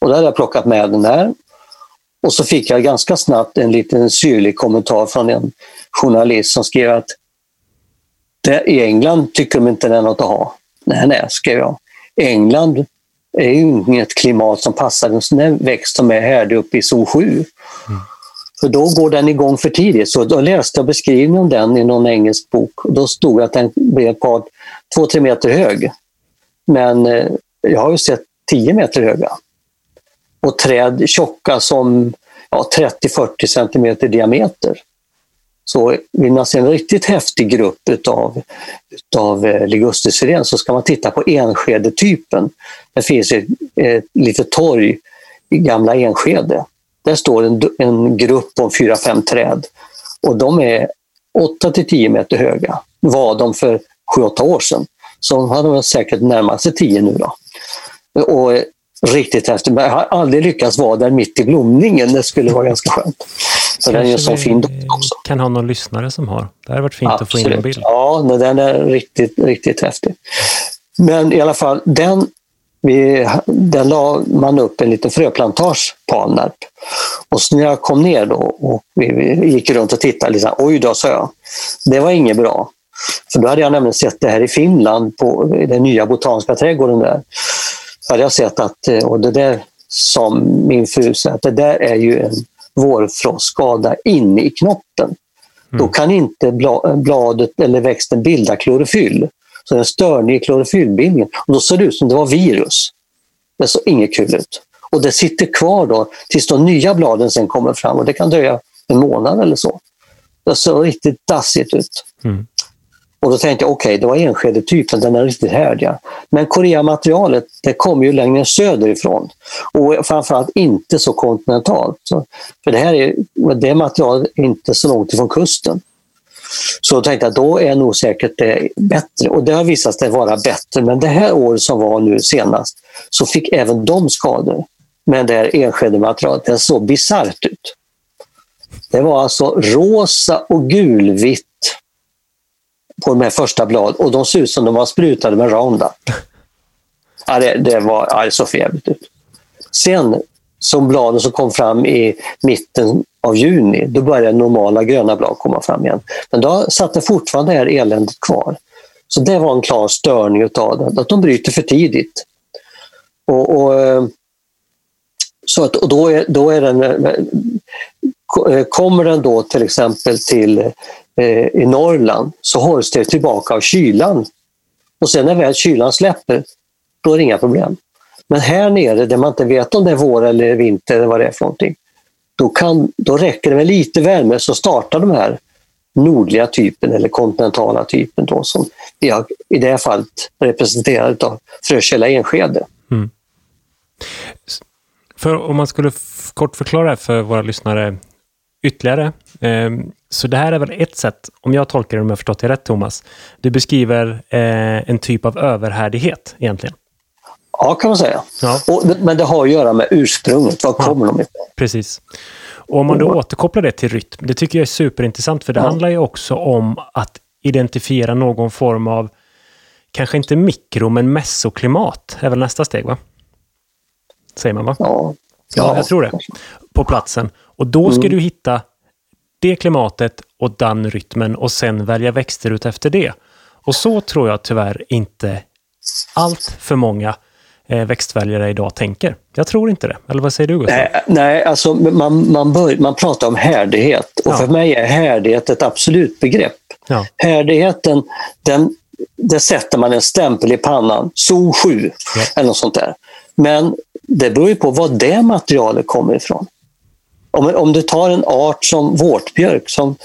Och där hade jag plockat med den där. Och så fick jag ganska snabbt en liten syrlig kommentar från en journalist som skrev att det, i England tycker de inte det är något att ha. Nej, nej, skrev jag. England är ju inget klimat som passar en sån växt som är härdig uppe i zon 7. Mm. För då går den igång för tidigt. Så då läste jag beskrivningen om den i någon engelsk bok. Då stod det att den blev ett par, två, tre meter hög. Men eh, jag har ju sett tio meter höga. Och träd tjocka som ja, 30-40 centimeter i diameter. Så vill man se en riktigt häftig grupp utav, utav eh, så ska man titta på Enskedetypen. Det finns ett, ett litet torg i gamla Enskede där står en, en grupp om fyra, fem träd och de är 8 till 10 meter höga. var de för 7-8 år sedan. Så hade de säkert närmat sig 10 nu. Då. Och riktigt häftigt. Men jag har aldrig lyckats vara där mitt i blomningen. Det skulle vara ganska skönt. Så den är en sån fin också. kan ha någon lyssnare som har. Det hade varit fint Absolut. att få in en bild. Ja, den är riktigt, riktigt häftig. Men i alla fall, den vi, där la man upp en liten fröplantage på Alnarp. Och så när jag kom ner då och vi, vi gick runt och tittade, liksom, oj då, sa jag. Det var inget bra. För då hade jag nämligen sett det här i Finland, på den nya botaniska trädgården där. Så hade jag sett att, eh, och det där som min fru sa, att det där är ju en vårfrostskada inne i knoppen. Mm. Då kan inte bladet eller växten bilda klorofyll. Så en störning i klorofyllbildningen. Och då ser det ut som det var virus. Det såg inget kul ut. Och det sitter kvar då tills de nya bladen sen kommer fram och det kan dröja en månad eller så. Det såg riktigt dassigt ut. Mm. Och då tänkte jag, okej, okay, det var Enskedetypen, den är riktigt härdiga. Men Koreamaterialet, det kommer ju längre söderifrån. Och framförallt inte så kontinentalt. Så, för det här är, det materialet är inte så långt ifrån kusten. Så då tänkte jag, då är nog säkert det bättre. Och det har visat sig vara bättre. Men det här året som var nu senast, så fick även de skador. Men det här Enskede-materialet, det såg bisarrt ut. Det var alltså rosa och gulvitt på de här första bladen och de såg ut som de var sprutade med Roundup. Ja, det, det, var, ja, det såg för jävligt ut. Sen, som bladen som kom fram i mitten av juni, då började normala gröna blad komma fram igen. Men då satt det fortfarande det här eländet kvar. Så det var en klar störning utav det, att de bryter för tidigt. Och, och eh, så att, och då, är, då är den, eh, eh, kommer den då till exempel till eh, i Norrland så hålls det tillbaka av kylan. Och sen när väl kylan släpper, då är det inga problem. Men här nere där man inte vet om det är vår eller vinter eller vad det är för någonting, då, kan, då räcker det med lite värme så startar de här nordliga typen eller kontinentala typen då, som vi har i det här fallet representerad av Frökälla Enskede. Mm. För om man skulle kort förklara för våra lyssnare ytterligare. Ehm, så det här är väl ett sätt, om jag tolkar det om jag förstått det rätt Thomas. Du beskriver eh, en typ av överhärdighet egentligen. Ja, kan man säga. Ja. Och, men det har att göra med ursprunget. Var kommer ja, de ifrån? Precis. Och om man då återkopplar det till rytm, det tycker jag är superintressant, för det ja. handlar ju också om att identifiera någon form av, kanske inte mikro, men mesoklimat, är väl nästa steg, va? Säger man, va? Ja. Ja, jag tror det. På platsen. Och då ska mm. du hitta det klimatet och den rytmen och sen välja växter ut efter det. Och så tror jag tyvärr inte allt för många växtväljare idag tänker. Jag tror inte det. Eller vad säger du Gustav? Nej, nej alltså man, man, bör, man pratar om härdighet och ja. för mig är härdighet ett absolut begrepp. Ja. Härdigheten, den, det sätter man en stämpel i pannan, SO 7 ja. eller något sånt där. Men det beror ju på var det materialet kommer ifrån. Om, om du tar en art som vårtbjörk som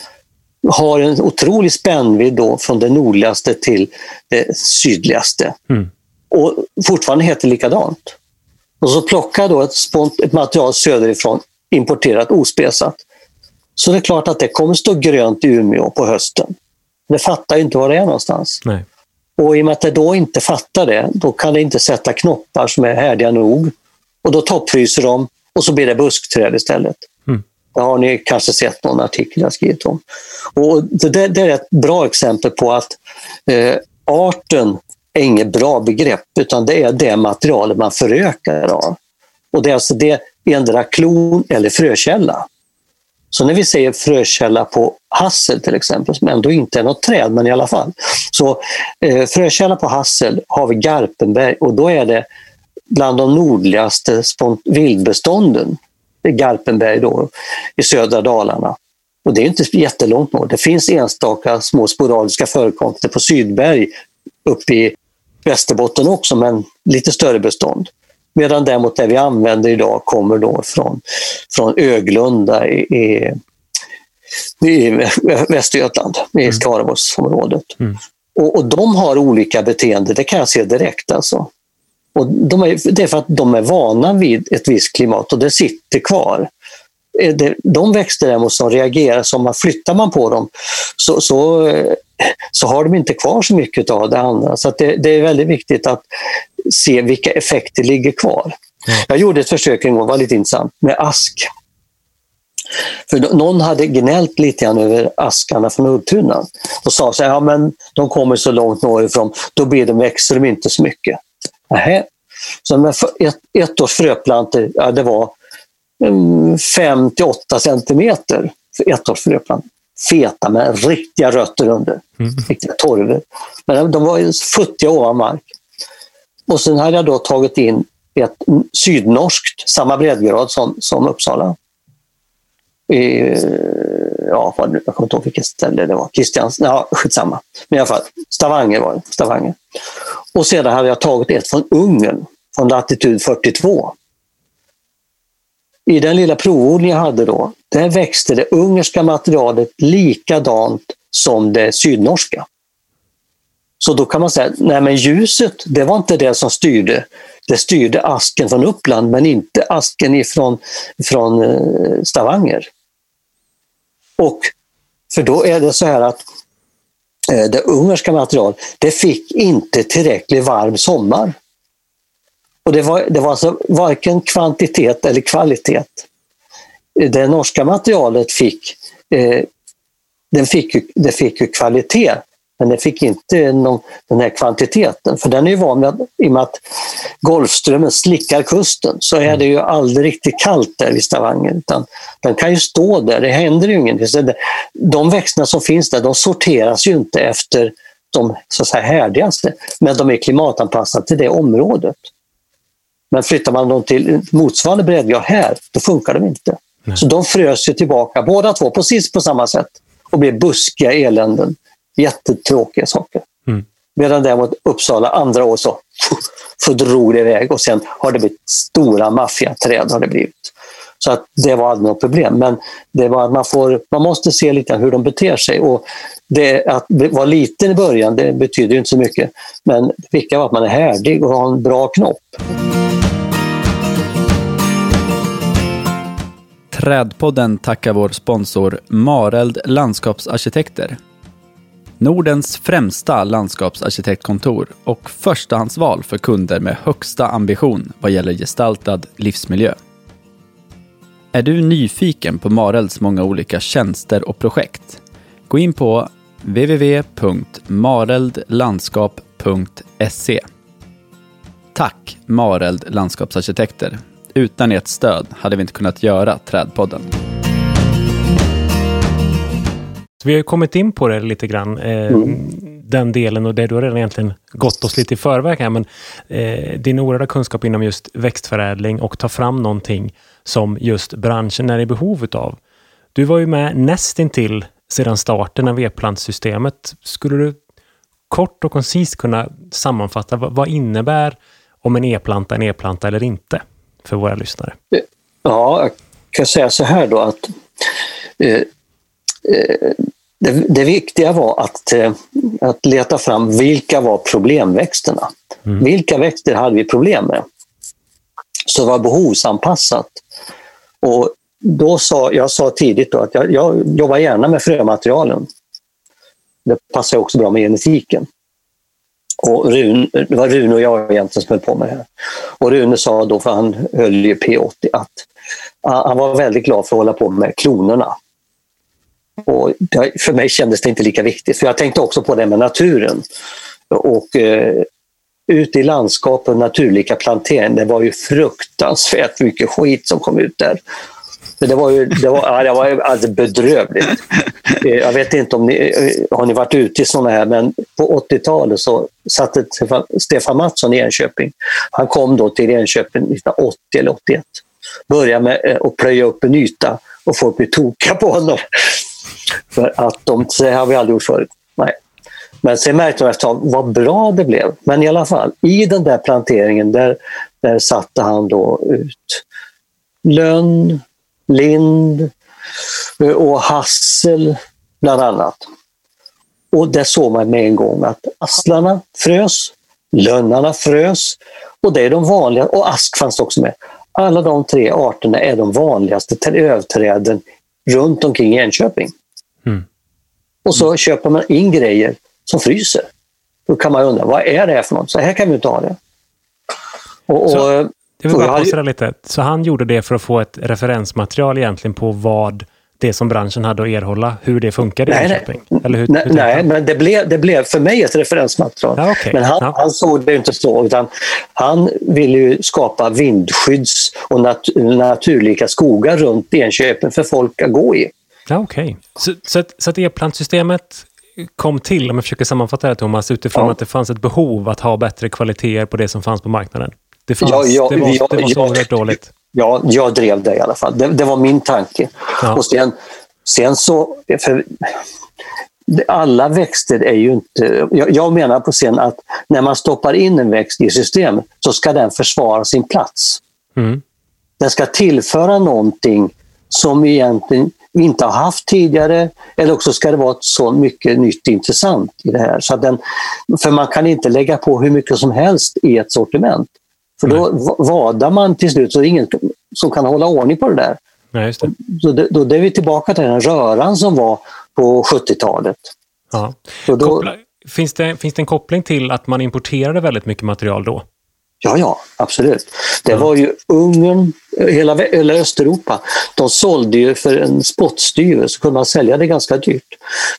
har en otrolig spännvidd då från det nordligaste till det sydligaste. Mm. Och fortfarande heter likadant. Och så plocka då ett, ett material söderifrån, importerat ospesat. Så det är klart att det kommer stå grönt i Umeå på hösten. Det fattar inte var det är någonstans. Nej. Och i och med att det då inte fattar det, då kan det inte sätta knoppar som är härdiga nog. Och då toppfryser de och så blir det buskträd istället. Det har ni kanske sett någon artikel jag skrivit om. Och det, det är ett bra exempel på att eh, arten är inget bra begrepp, utan det är det materialet man förökar av. Och det är alltså det endera klon eller frökälla. Så när vi säger frökälla på hassel till exempel, som ändå inte är något träd, men i alla fall. Så eh, frökälla på hassel har vi Garpenberg och då är det bland de nordligaste vildbestånden Garpenberg då, i södra Dalarna. Och det är inte jättelångt norr. Det finns enstaka små sporadiska förekomster på Sydberg uppe i Västerbotten också, men lite större bestånd. Medan däremot det vi använder idag kommer då från, från Öglunda i, i, i Västergötland, i mm. Skaraborgsområdet. Mm. Och, och de har olika beteende, det kan jag se direkt. Alltså. Och de är, det är för att de är vana vid ett visst klimat och det sitter kvar. De växter däremot som reagerar, som flyttar man på dem så, så, så har de inte kvar så mycket av det andra. Så det, det, är väldigt viktigt att se vilka effekter ligger kvar. Mm. Jag gjorde ett försök en gång, var lite intressant, med ask. För någon hade gnällt lite grann över askarna från Ulltunan och sa att ja, de kommer så långt norrifrån, då blir de, växer de inte så mycket. Nähä. Så med ett, ett års fröplantor, ja, det var 5 till 8 centimeter för ett års fröplantor. Feta med riktiga rötter under. Mm. Riktiga torvor. Men de var futtiga ovan mark. Och sen hade jag då tagit in ett sydnorskt, samma breddgrad som, som Uppsala. I, ja, jag kommer inte ihåg vilket ställe det var. Kristians, ja, skitsamma. Men i alla fall, Stavanger var det. Stavanger. Och sedan hade jag tagit ett från Ungern, från latitud 42. I den lilla provodling jag hade då, där växte det ungerska materialet likadant som det sydnorska. Så då kan man säga, nej men ljuset, det var inte det som styrde. Det styrde asken från Uppland, men inte asken ifrån, från eh, Stavanger. Och för då är det så här att eh, det ungerska materialet, det fick inte tillräckligt varm sommar. Och det var, det var alltså varken kvantitet eller kvalitet. Det norska materialet fick, eh, den fick, det fick ju kvalitet, men det fick inte någon, den här kvantiteten. För den är ju van med att, i och med att Golfströmmen slickar kusten, så är det ju aldrig riktigt kallt där vid Stavanger. Utan den kan ju stå där, det händer ju ingenting. De växterna som finns där, de sorteras ju inte efter de så att säga, härdigaste, men de är klimatanpassade till det området. Men flyttar man dem till motsvarande breddgrad här, då funkar de inte. Nej. Så de frös ju tillbaka, båda två, precis på samma sätt och blev buskiga eländen. Jättetråkiga saker. Mm. Medan däremot Uppsala andra år så, så drog det iväg och sen har det blivit stora maffiaträd. Har det blivit. Så att det var aldrig något problem. Men det var man, får, man måste se lite hur de beter sig. Och det, att vara liten i början det betyder inte så mycket. Men det viktiga var att man är härdig och har en bra knopp. Trädpodden tackar vår sponsor Mareld Landskapsarkitekter. Nordens främsta landskapsarkitektkontor och förstahandsval för kunder med högsta ambition vad gäller gestaltad livsmiljö. Är du nyfiken på Marelds många olika tjänster och projekt? Gå in på www.mareldlandskap.se. Tack Mareld Landskapsarkitekter utan ert stöd hade vi inte kunnat göra Trädpodden. vi har kommit in på det lite grann, eh, mm. den delen och det du har redan egentligen gått oss lite i förväg här, men eh, din oerhörda kunskap inom just växtförädling och ta fram någonting som just branschen är i behov av. Du var ju med nästintill sedan starten av e-plantsystemet. Skulle du kort och koncist kunna sammanfatta vad, vad innebär om en e-planta en e-planta eller inte? För våra lyssnare? Ja, jag kan säga så här då att eh, eh, det, det, viktiga var att, eh, att leta fram vilka var problemväxterna. Mm. Vilka växter hade vi problem med? Så det var behovsanpassat. Och då sa, jag sa tidigt då att jag, jag jobbar gärna med frömaterialen. Det passar också bra med genetiken. Och Rune, det var Rune och jag egentligen som höll på med det här. Och Rune sa då, för han höll ju P80, att ah, han var väldigt glad för att hålla på med klonerna. Och för mig kändes det inte lika viktigt, för jag tänkte också på det med naturen. Och eh, ute i landskapet, naturlika plantering, det var ju fruktansvärt mycket skit som kom ut där. Det var ju det var, ja, det var alltså bedrövligt. Eh, jag vet inte om ni eh, har ni varit ute i sådana här, men på 80-talet så satte Stefan Mattsson i Enköping. Han kom då till Enköping 1980 eller 81. Började med eh, att plöja upp en yta och folk blev tokiga på honom. För att de, det har vi aldrig gjort förut. Nej. Men sen märkte de efter vad bra det blev. Men i alla fall, i den där planteringen där, där satte han då ut lönn, lind eh, och hassel bland annat. Och där såg man med en gång att asslarna frös, lönnarna frös och det är de vanliga, och ask fanns också med. Alla de tre arterna är de vanligaste lövträden runt omkring Enköping. Mm. Och så mm. köper man in grejer som fryser. Då kan man undra, vad är det här för något? Så här kan vi inte ha det. Och, så, jag vill bara pausera lite. Så han gjorde det för att få ett referensmaterial egentligen på vad det som branschen hade att erhålla, hur det funkade i Nej? Eller hur, nej, hur tänkte nej men det blev, det blev för mig ett referensmaterial. Ja, okej. Men han, Ja. han såg det inte så, utan han ville ju skapa vindskydds och nat naturlika skogar runt Enköping för folk att gå i. Ja, okej. Så, så, att, så att e-plantsystemet kom till, om jag försöker sammanfatta det Thomas, utifrån Ja. att det fanns ett behov att ha bättre kvaliteter på det som fanns på marknaden. Det, fanns, Ja, ja, det var, ja, det var så ja. oerhört dåligt. Ja, jag drev det i alla fall. Det, det var min tanke. Ja. Och sen, sen så... För, alla växter är ju inte... Jag, jag menar på sen att när man stoppar in en växt i systemet så ska den försvara sin plats. Mm. Den ska tillföra någonting som egentligen vi inte har haft tidigare eller också ska det vara så mycket nytt intressant i det här. Så den, för man kan inte lägga på hur mycket som helst i ett sortiment. För då va- vadar man till slut så är det ingen som kan hålla ordning på det där. Nej, just det. Så det, då är vi tillbaka till den röran som var på 70-talet. Ja. Då, Koppla, finns, det, finns det en koppling till att man importerade väldigt mycket material då? Ja, ja, absolut. Det Ja. var ju Ungern, hela, hela Östeuropa, de sålde ju för en spottstyver så kunde man sälja det ganska dyrt.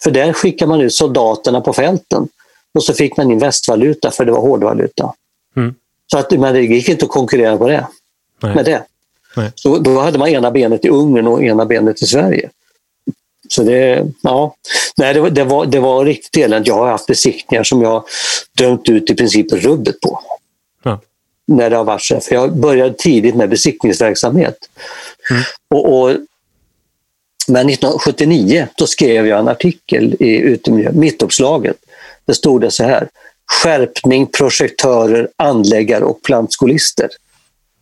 För där skickade man ut soldaterna på fälten och så fick man in västvaluta för det var hårdvaluta. Så att, men det gick inte att konkurrera på det, Nej. med det. Nej. Så då hade man ena benet i Ungern och ena benet i Sverige. Så det, ja. Nej, det, var, det, var, det var riktigt eländigt. Jag har haft besiktningar som jag dömt ut i princip rubbet på Ja. när det har varit så. För jag började tidigt med besiktningsverksamhet. Mm. Och, och, men 1979 då skrev jag en artikel i Utemiljö, mittuppslaget. Det stod det så här. Skärpning projektörer, anläggare och plantskolister.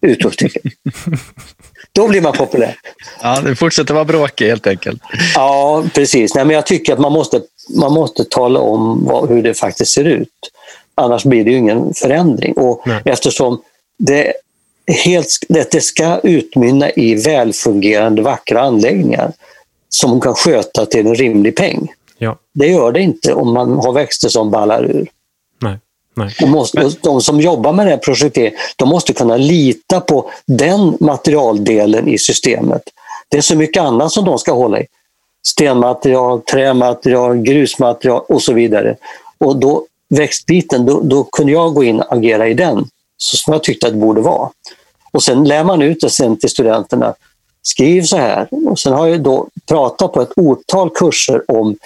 Utropstecken. Då blir man populär. Ja, det fortsätter vara bråkig helt enkelt. Ja, precis. Nej, men jag tycker att man måste, man måste tala om vad, hur det faktiskt ser ut. Annars blir det ingen förändring. Och Nej. eftersom det, helt, det, det ska utmynna i välfungerande, vackra anläggningar som man kan sköta till en rimlig peng. Ja. Det gör det inte om man har växter som ballar ur. Nej. Nej. De, måste, de som jobbar med det här projektet, de måste kunna lita på den materialdelen i systemet. Det är så mycket annat som de ska hålla i. Stenmaterial, trämaterial, grusmaterial och så vidare. Och då växtbiten, då, då kunde jag gå in och agera i den, så som jag tyckte att det borde vara. Och sen lär man ut det sen till studenterna. Skriv så här. Och sen har jag då pratat på ett otal kurser om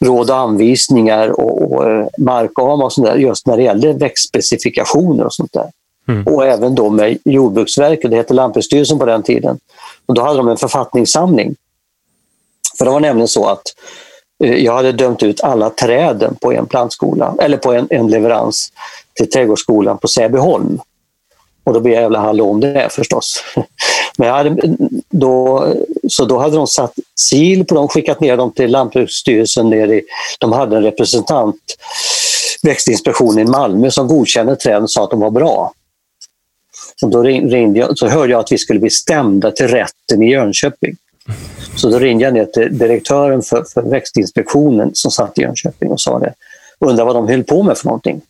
råd och anvisningar och, och eh, markama och sånt där, just när det gäller växtspecifikationer och sånt där. Mm. Och även då med Jordbruksverket, det hette Lantbruksstyrelsen på den tiden. Och då hade de en författningssamling. För det var nämligen så att eh, jag hade dömt ut alla träden på en plantskola, eller på en, en leverans till Trädgårdsskolan på Säbyholm. Och då blev jag jävla hallå om det förstås. Men hade, då, så då hade de satt sil på dem, skickat ner dem till Lantbruksstyrelsen. Ner i, de hade en representant, växtinspektionen i Malmö, som godkände träden och sa att de var bra. Och då ringde jag, så hörde jag att vi skulle bli stämda till rätten i Jönköping. Så då ringde jag ner till direktören för, för växtinspektionen som satt i Jönköping och sa det. Undrar vad de höll på med för någonting.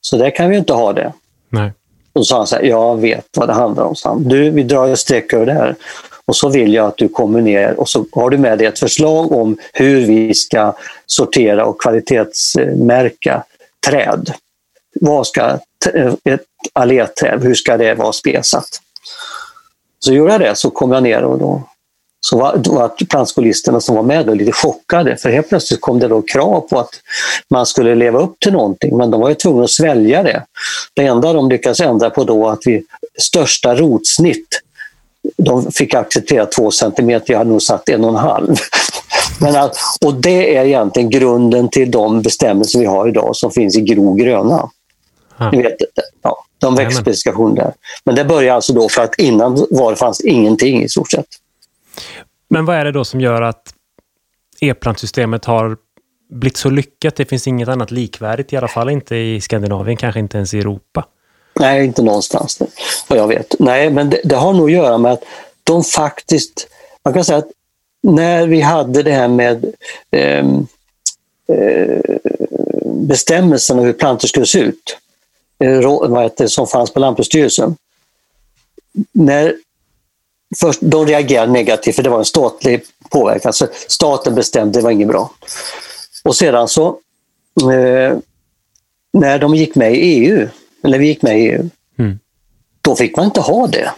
Så där kan vi inte ha det. Nej. Och då sa han så här, jag vet vad det handlar om. Sam. Du, vi drar ett streck över det här. Och så vill jag att du kommer ner och så har du med dig ett förslag om hur vi ska sortera och kvalitetsmärka träd. Vad ska eh, ett alléträd, hur ska det vara spesat? Så gjorde jag det, så kom jag ner och då så var, var plantskolisterna som var med då lite chockade för helt plötsligt kom det då krav på att man skulle leva upp till någonting men de var ju tvungna att svälja det. Det enda de lyckades ändra på då att vi största rotsnitt de fick acceptera två centimeter, jag hade nog satt en och en halv. Men att, och det är egentligen grunden till de bestämmelser vi har idag som finns i grov gröna. Ni vet, ja, de Jajamän. växtspecifikationer där. Men det började alltså då för att innan var det fanns ingenting i stort sett. Men vad är det då som gör att e-plantsystemet har blivit så lyckat? Det finns inget annat likvärdigt, i alla fall inte i Skandinavien, kanske inte ens i Europa. Nej, inte någonstans vad jag vet. Nej, men det, det har nog att göra med att de faktiskt, man kan säga att när vi hade det här med ehm, eh, bestämmelserna hur plantor skulle se ut, eh, vad heter som fanns på Lantbruksstyrelsen. När först, de reagerade negativt för det var en statlig påverkan. Så staten bestämde, det var inget bra. Och sedan så, eh, när de gick med i EU, eller vi gick med i EU, Mm. då fick man inte ha det.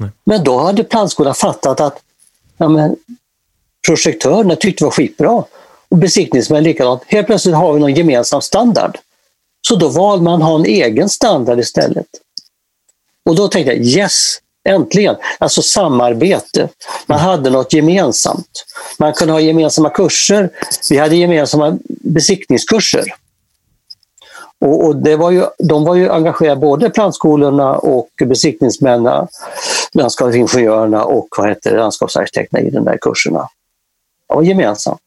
Nej. Men då hade plantskolan fattat att ja, men, projektörerna tyckte det var skitbra och besiktningsmän likadant. Helt plötsligt har vi någon gemensam standard. Så då valde man att ha en egen standard istället. Och då tänkte jag yes, äntligen! Alltså samarbete. Man hade något gemensamt. Man kunde ha gemensamma kurser. Vi hade gemensamma besiktningskurser. Och, och det var ju, de var ju engagerade, både plantskolorna och besiktningsmännen, landskapsingenjörerna och vad heter landskapsarkitekterna i de där kurserna. Det var gemensamt.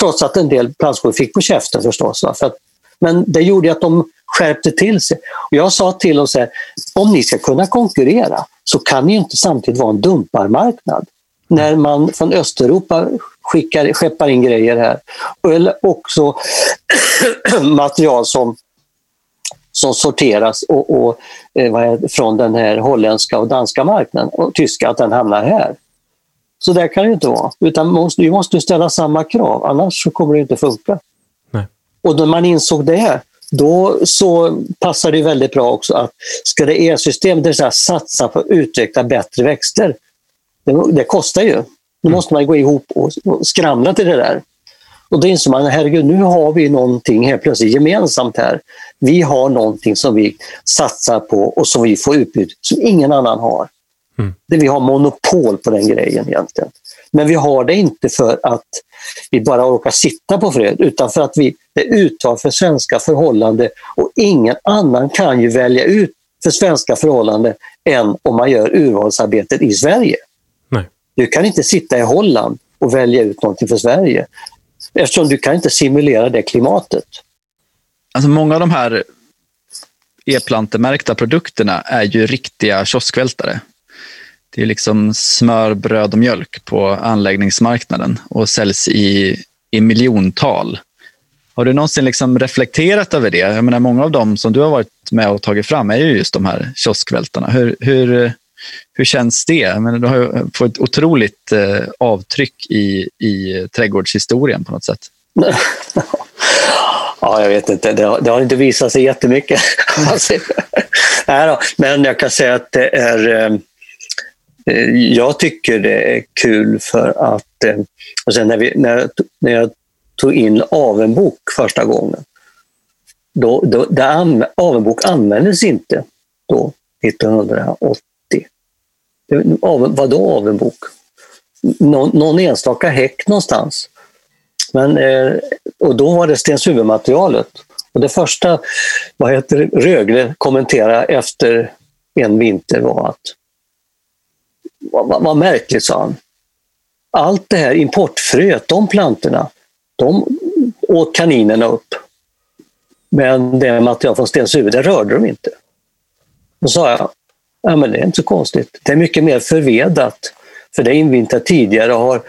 Trots att en del plantskolor fick på käften förstås. För att, men det gjorde att de skärpte till sig. Och jag sa till dem så här, om ni ska kunna konkurrera så kan ni inte samtidigt vara en dumparmarknad. När man från Östeuropa skickar, skeppar in grejer här. Eller också material som som sorteras och, och, eh, är, från den här holländska och danska marknaden och tyska, att den hamnar här. Så där kan det inte vara. Utan måste, vi måste ställa samma krav, annars kommer det inte funka. Nej. Och när man insåg det, då så passar det väldigt bra också att ska det elsystem, det vill säga satsa på att utveckla bättre växter, det, det kostar ju. Då måste man gå ihop och, och skramla till det där. Och då inser man, herregud, nu har vi någonting helt plötsligt gemensamt här. Vi har någonting som vi satsar på och som vi får utbyte som ingen annan har. Mm. Det vi har monopol på den grejen egentligen. Men vi har det inte för att vi bara orkar sitta på fred, utan för att vi det är uttag för svenska förhållanden och ingen annan kan ju välja ut för svenska förhållanden än om man gör urvalsarbetet i Sverige. Nej. Du kan inte sitta i Holland och välja ut någonting för Sverige eftersom du kan inte simulera det klimatet. Alltså många av de här e-plantemärkta produkterna är ju riktiga kioskvältare. Det är liksom smör, bröd och mjölk på anläggningsmarknaden och säljs i, i miljontal. Har du någonsin liksom reflekterat över det? Jag menar, många av dem som du har varit med och tagit fram är ju just de här kioskvältarna. Hur, hur, hur känns det? Jag menar, du har ju fått ett otroligt eh, avtryck i, i trädgårdshistorien på något sätt. Ja, jag vet inte. Det har, det har inte visat sig jättemycket. Alltså, Nej då. Men jag kan säga att det är... Eh, Eh, jag tycker det är kul för att... Eh, och sen när, vi, när, när jag tog in Avenbok första gången, då, då, där Avenbok användes inte då, 1980. Vadå Avenbok? Någon, någon enstaka häck någonstans. Men, eh, och då var det stenshuvudmaterialet. Och det första vad heter Rögle kommenterade efter en vinter var att vad, vad märkligt, sa han. Allt det här importfröet, de plantorna, de åt kaninerna upp. Men det material från Stenshuvud, det rörde de inte. Då sa jag, ja men det är inte så konstigt. Det är mycket mer förvedat för det är invintrat tidigare och har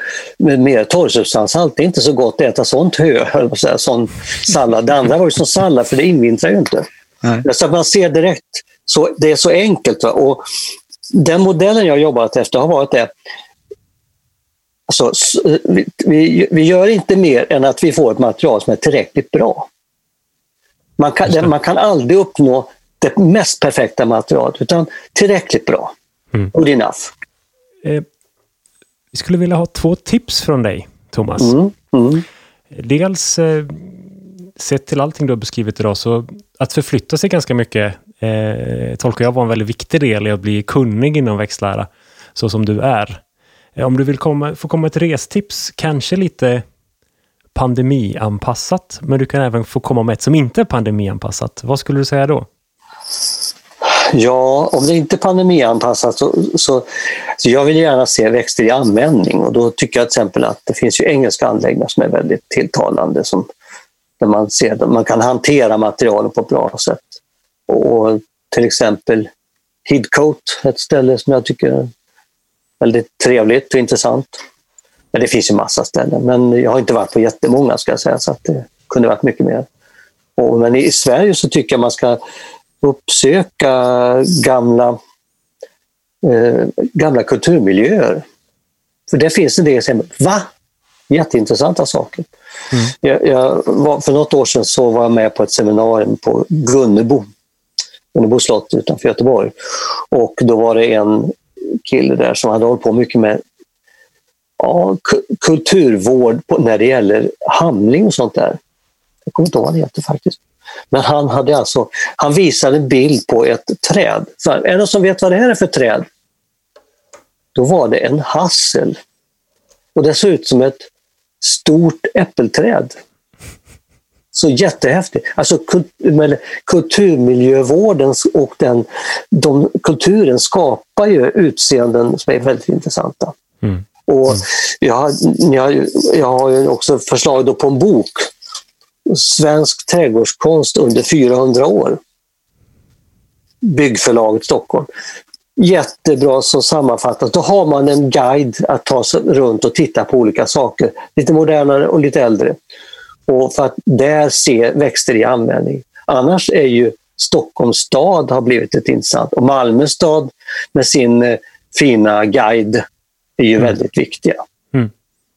mer torrsubstanshalt. Det är inte så gott att äta sånt hö, säga, sån sallad. Det andra var ju som sallad, för det invintrar ju inte. Nej. Så man ser direkt, så, det är så enkelt. Va? Och den modellen jag jobbat efter har varit det. Alltså, vi, vi, gör inte mer än att vi får ett material som är tillräckligt bra. Man kan, man kan aldrig uppnå det mest perfekta materialet, utan tillräckligt bra. Mm. Good enough. Eh, vi skulle vilja ha två tips från dig, Thomas. Mm. Mm. Dels, eh, sett till allting du har beskrivit idag, så att förflytta sig ganska mycket eh, tolkar jag var en väldigt viktig del i att bli kunnig inom växtlära, så som du är. Eh, om du vill komma, få komma ett restips, kanske lite pandemianpassat, men du kan även få komma med ett som inte är pandemianpassat. Vad skulle du säga då? Ja, om det inte är pandemianpassat så, så, så jag vill gärna se växter i användning och då tycker jag till exempel att det finns ju engelska anläggningar som är väldigt tilltalande som där man ser att man kan hantera materialen på ett bra sätt. Och till exempel Hidcoat, ett ställe som jag tycker är väldigt trevligt och intressant. Men det finns ju massa ställen, men jag har inte varit på jättemånga ska jag säga, så att det kunde varit mycket mer. Och, men i Sverige så tycker jag man ska uppsöka gamla eh, gamla kulturmiljöer. För det finns en del som va? Jätteintressanta saker. Mm. Jag, jag var, för något år sedan så var jag med på ett seminarium på Gunnebo, Gunnebo slott utanför Göteborg. Och då var det en kille där som hade hållit på mycket med ja, kulturvård på, när det gäller hamling och sånt där. Jag kommer inte ihåg vad han heter faktiskt. Men han, hade alltså, han visade en bild på ett träd. Så, är det någon som vet vad det här är för träd? Då var det en hassel. Och det såg ut som ett stort äppelträd. Så jättehäftigt. Alltså kulturmiljövården och den, de, kulturen skapar ju utseenden som är väldigt intressanta. Mm. Och jag, jag, jag har ju också förslag på en bok. Svensk trädgårdskonst under 400 år. Byggförlaget Stockholm. Jättebra som sammanfattas. Då har man en guide att ta sig runt och titta på olika saker. Lite modernare och lite äldre. Och för att där se växter i användning. Annars är ju Stockholms stad har blivit ett intressant och Malmö stad med sin eh, fina guide är ju mm. väldigt viktiga. Mm.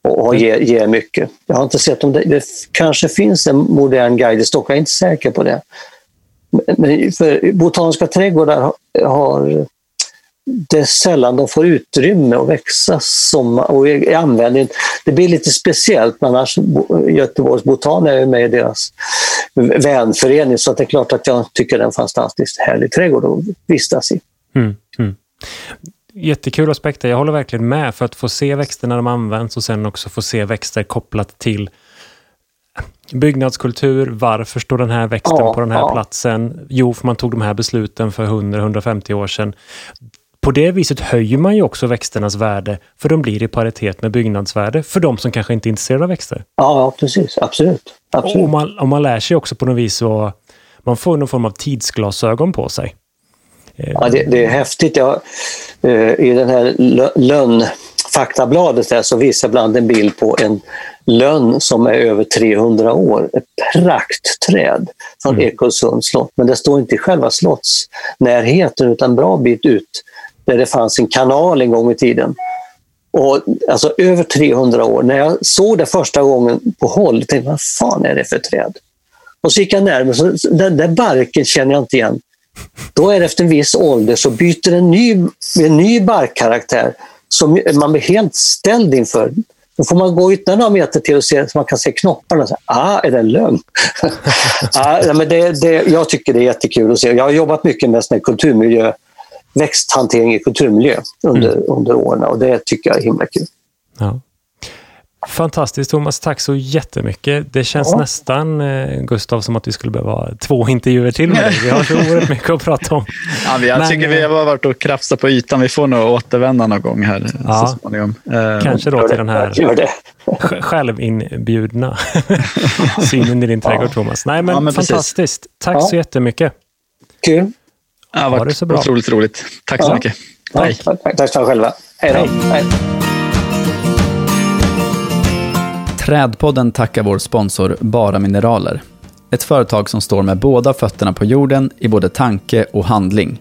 Och ger, ger mycket. Jag har inte sett om det, det kanske finns en modern guide i Stockholm, jag är inte säker på det. Men för Botaniska trädgårdar har det är sällan de får utrymme att växa som, och i användning. Det blir lite speciellt, men annars Göteborgs Botan är med i deras vänförening så det är klart att jag tycker det är en fantastiskt härlig trädgård att vistas i. Mm, mm. Jättekul aspekter. Jag håller verkligen med för att få se växter när de används och sen också få se växter kopplat till byggnadskultur. Varför står den här växten ja, på den här ja. platsen? Jo, för man tog de här besluten för 100-150 år sedan. På det viset höjer man ju också växternas värde, för de blir i paritet med byggnadsvärde för de som kanske inte är intresserade av växter. Ja, precis. Absolut. Absolut. Och man, och man lär sig också på något vis så man får någon form av tidsglasögon på sig. Ja, det, det är häftigt. Jag, eh, I den här lönnfaktabladet där så visar ibland en bild på en lönn som är över 300 år. Ett praktträd från mm. Ekolsunds slott. Men det står inte i själva slottsnärheten utan en bra bit ut där det fanns en kanal en gång i tiden. Och, alltså över 300 år. När jag såg det första gången på håll tänkte jag, vad fan är det för träd? Och så gick jag närmare, så den där barken känner jag inte igen. Då är det efter en viss ålder så byter en ny, en ny barkkaraktär som man blir helt ställd inför. Då får man gå ytterligare några meter till och se, så man kan se knopparna. Så, ah, är det en lögn? ah, men det, det, jag tycker det är jättekul att se. Jag har jobbat mycket med kulturmiljö, växthantering i kulturmiljö under, mm. under åren och det tycker jag är himla kul. Ja. Fantastiskt Thomas, tack så jättemycket. Det känns ja. nästan, eh, Gustav, som att vi skulle behöva två intervjuer till med dig. Vi har så oerhört mycket att prata om. Ja, jag Men, tycker vi har bara varit och krafsat på ytan. Vi får nog återvända någon gång här ja, så småningom. Eh, Kanske då till den här självinbjudna synen i din trädgård, ja. Thomas. Nej, men, men fantastiskt. Tack så jättemycket. Kul. Ja, det var så bra. Otroligt roligt. Tack så mycket. Tack. Tack, tack så själva. Hej då. Hej. Trädpodden tackar vår sponsor Bara Mineraler. Ett företag som står med båda fötterna på jorden i både tanke och handling.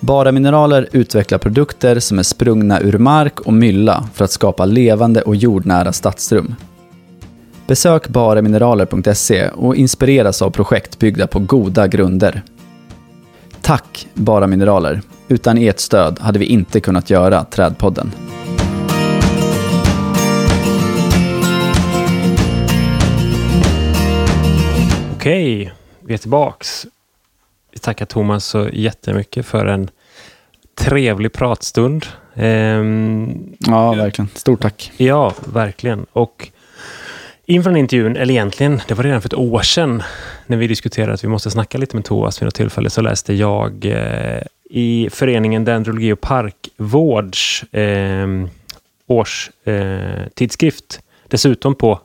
Bara Mineraler utvecklar produkter som är sprungna ur mark och mylla för att skapa levande och jordnära stadsrum. Besök baramineraler.se och inspireras av projekt byggda på goda grunder. Tack Bara Mineraler! Utan ert stöd hade vi inte kunnat göra Trädpodden. Okej, vi är tillbaks. Vi tackar Thomas så jättemycket för en trevlig pratstund. Um, ja, verkligen. Stort tack. Ja, verkligen. Och inför den intervjun, eller egentligen, det var redan för ett år sedan, när vi diskuterade att vi måste snacka lite med Thomas vid något tillfälle, så läste jag eh, i föreningen Dendrologi och parkvårds eh, årstidskrift, eh, dessutom på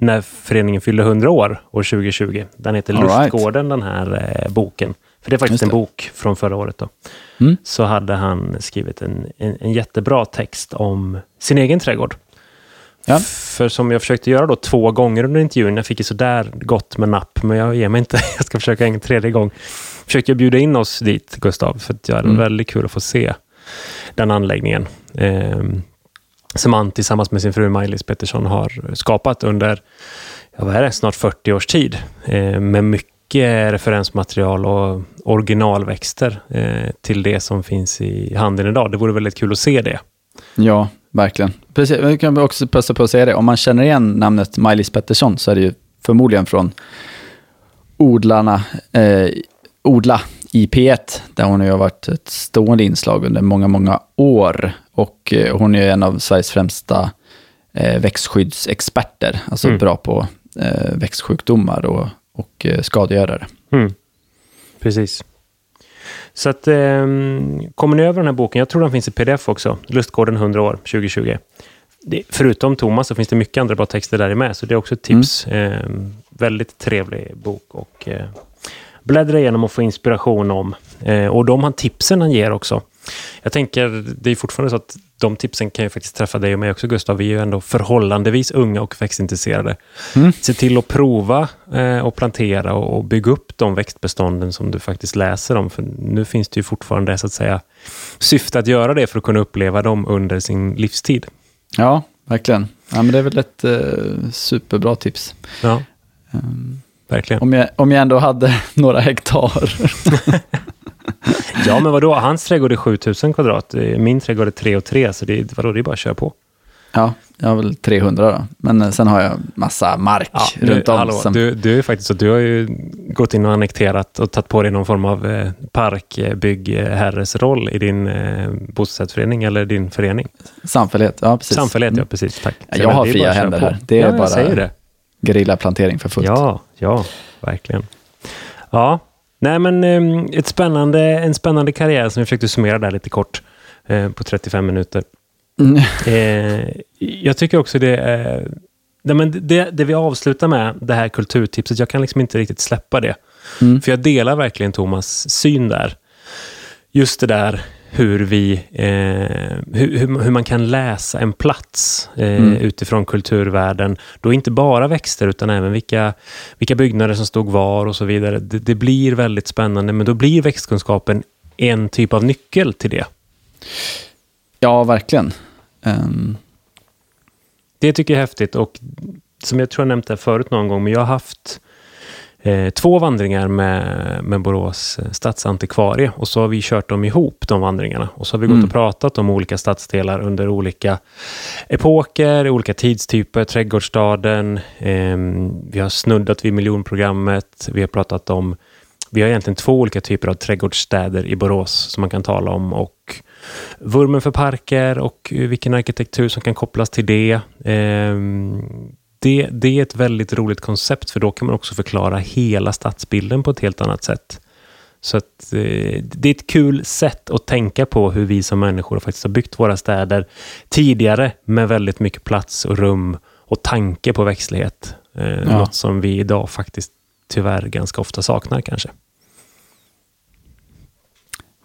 när föreningen fyllde 100 år, år 2020. Den heter All Luftgården, right. den här eh, boken. För det är faktiskt en bok från förra året. Då. Mm. Så hade han skrivit en, en, en, jättebra text om sin egen trädgård. Ja. För som jag försökte göra då två gånger under intervjun, jag fick ju sådär gott med napp, men jag ger mig inte. Jag ska försöka en tredje gång. Försökte jag bjuda in oss dit, Gustav, för att det var mm. väldigt kul att få se den anläggningen. Eh, som han tillsammans med sin fru Maj-Lis Pettersson har skapat under ja, vad är det, snart 40 års tid. Eh, med mycket referensmaterial och originalväxter eh, till det som finns i handeln idag. Det vore väldigt kul att se det. Ja, verkligen. Precis, vi kan också passa på att säga det. Om man känner igen namnet Maj-Lis Pettersson så är det ju förmodligen från odlarna, eh, Odla i P1, där hon har varit ett stående inslag under många, många år. Och eh, hon är en av Sveriges främsta eh, växtskyddsexperter, alltså Mm. bra på eh, växtsjukdomar och, och eh, skadegörare. Mm. Precis. Så att, eh, kommer ni över den här boken, jag tror den finns i pdf också, Lustgården 100 år 2020. Det, förutom Thomas så finns det mycket andra bra texter där med, så det är också ett tips. Eh, väldigt trevlig bok och eh, bläddra igenom och få inspiration om. Eh, och de han tipsen han ger också. Jag tänker, det är fortfarande så att de tipsen kan ju faktiskt träffa dig och mig också Gustav. Vi är ju ändå förhållandevis unga och växtintresserade. Mm. Se till att prova eh, och plantera och, och bygga upp de växtbestånden som du faktiskt läser om. För nu finns det ju fortfarande så att säga syfte att göra det för att kunna uppleva dem under sin livstid. Ja, verkligen. Ja, men det är väl ett eh, superbra tips. Ja, Um, verkligen. om, jag, om jag ändå hade några hektar. Ja, men vadå? Hans trädgård är 7000 kvadrat. Eh, Min trädgård är 3 och 3, så det är, vadå, det är bara att köra på. Ja, jag har väl 300 då. Men eh, sen har jag massa mark Ja, runt om. hallå, som, du, du är faktiskt så, du har ju gått in och annekterat och tagit på dig någon form av eh, parkbyggherres roll i din eh, bostadsrättsförening eller din förening. Samfällighet, ja precis. Samfällighet, ja Mm. precis. Tack. Så jag har det är fria händer här. Det är ja, bara- det. Gerillaplantering för fullt. Ja, ja, verkligen. Ja, nej men eh, ett spännande, en spännande karriär som vi försökte summera där lite kort eh, på 35 minuter. Mm. Eh, jag tycker också det är... Nej, men det, det vi avslutar med, det här kulturtipset, jag kan liksom inte riktigt släppa det. Mm. För jag delar verkligen Thomas syn där. Just det där hur vi, eh, hur, hur, man kan läsa en plats eh, Mm. utifrån kulturvärlden. Då inte bara växter utan även vilka, vilka byggnader som stod var och så vidare. Det, det blir väldigt spännande, men då blir växtkunskapen en typ av nyckel till det. Ja, verkligen. Ehm, Det tycker jag är häftigt och som jag tror jag nämnt det förut någon gång, men jag har haft eh, två vandringar med, med Borås eh, stadsantikvarie och så har vi kört dem ihop, de vandringarna. Och så har vi gått Mm. och pratat om olika stadsdelar under olika epoker, olika tidstyper, trädgårdsstaden. Eh, vi har snuddat vid miljonprogrammet. Vi har pratat om, vi har egentligen två olika typer av trädgårdsstäder i Borås som man kan tala om och vurmen för parker och eh, vilken arkitektur som kan kopplas till det. Ehm, det. Det är ett väldigt roligt koncept för då kan man också förklara hela stadsbilden på ett helt annat sätt. Så att, eh, det är ett kul sätt att tänka på hur vi som människor faktiskt har byggt våra städer tidigare med väldigt mycket plats och rum och tanke på växtlighet. Eh, Ja. Något som vi idag faktiskt tyvärr ganska ofta saknar kanske.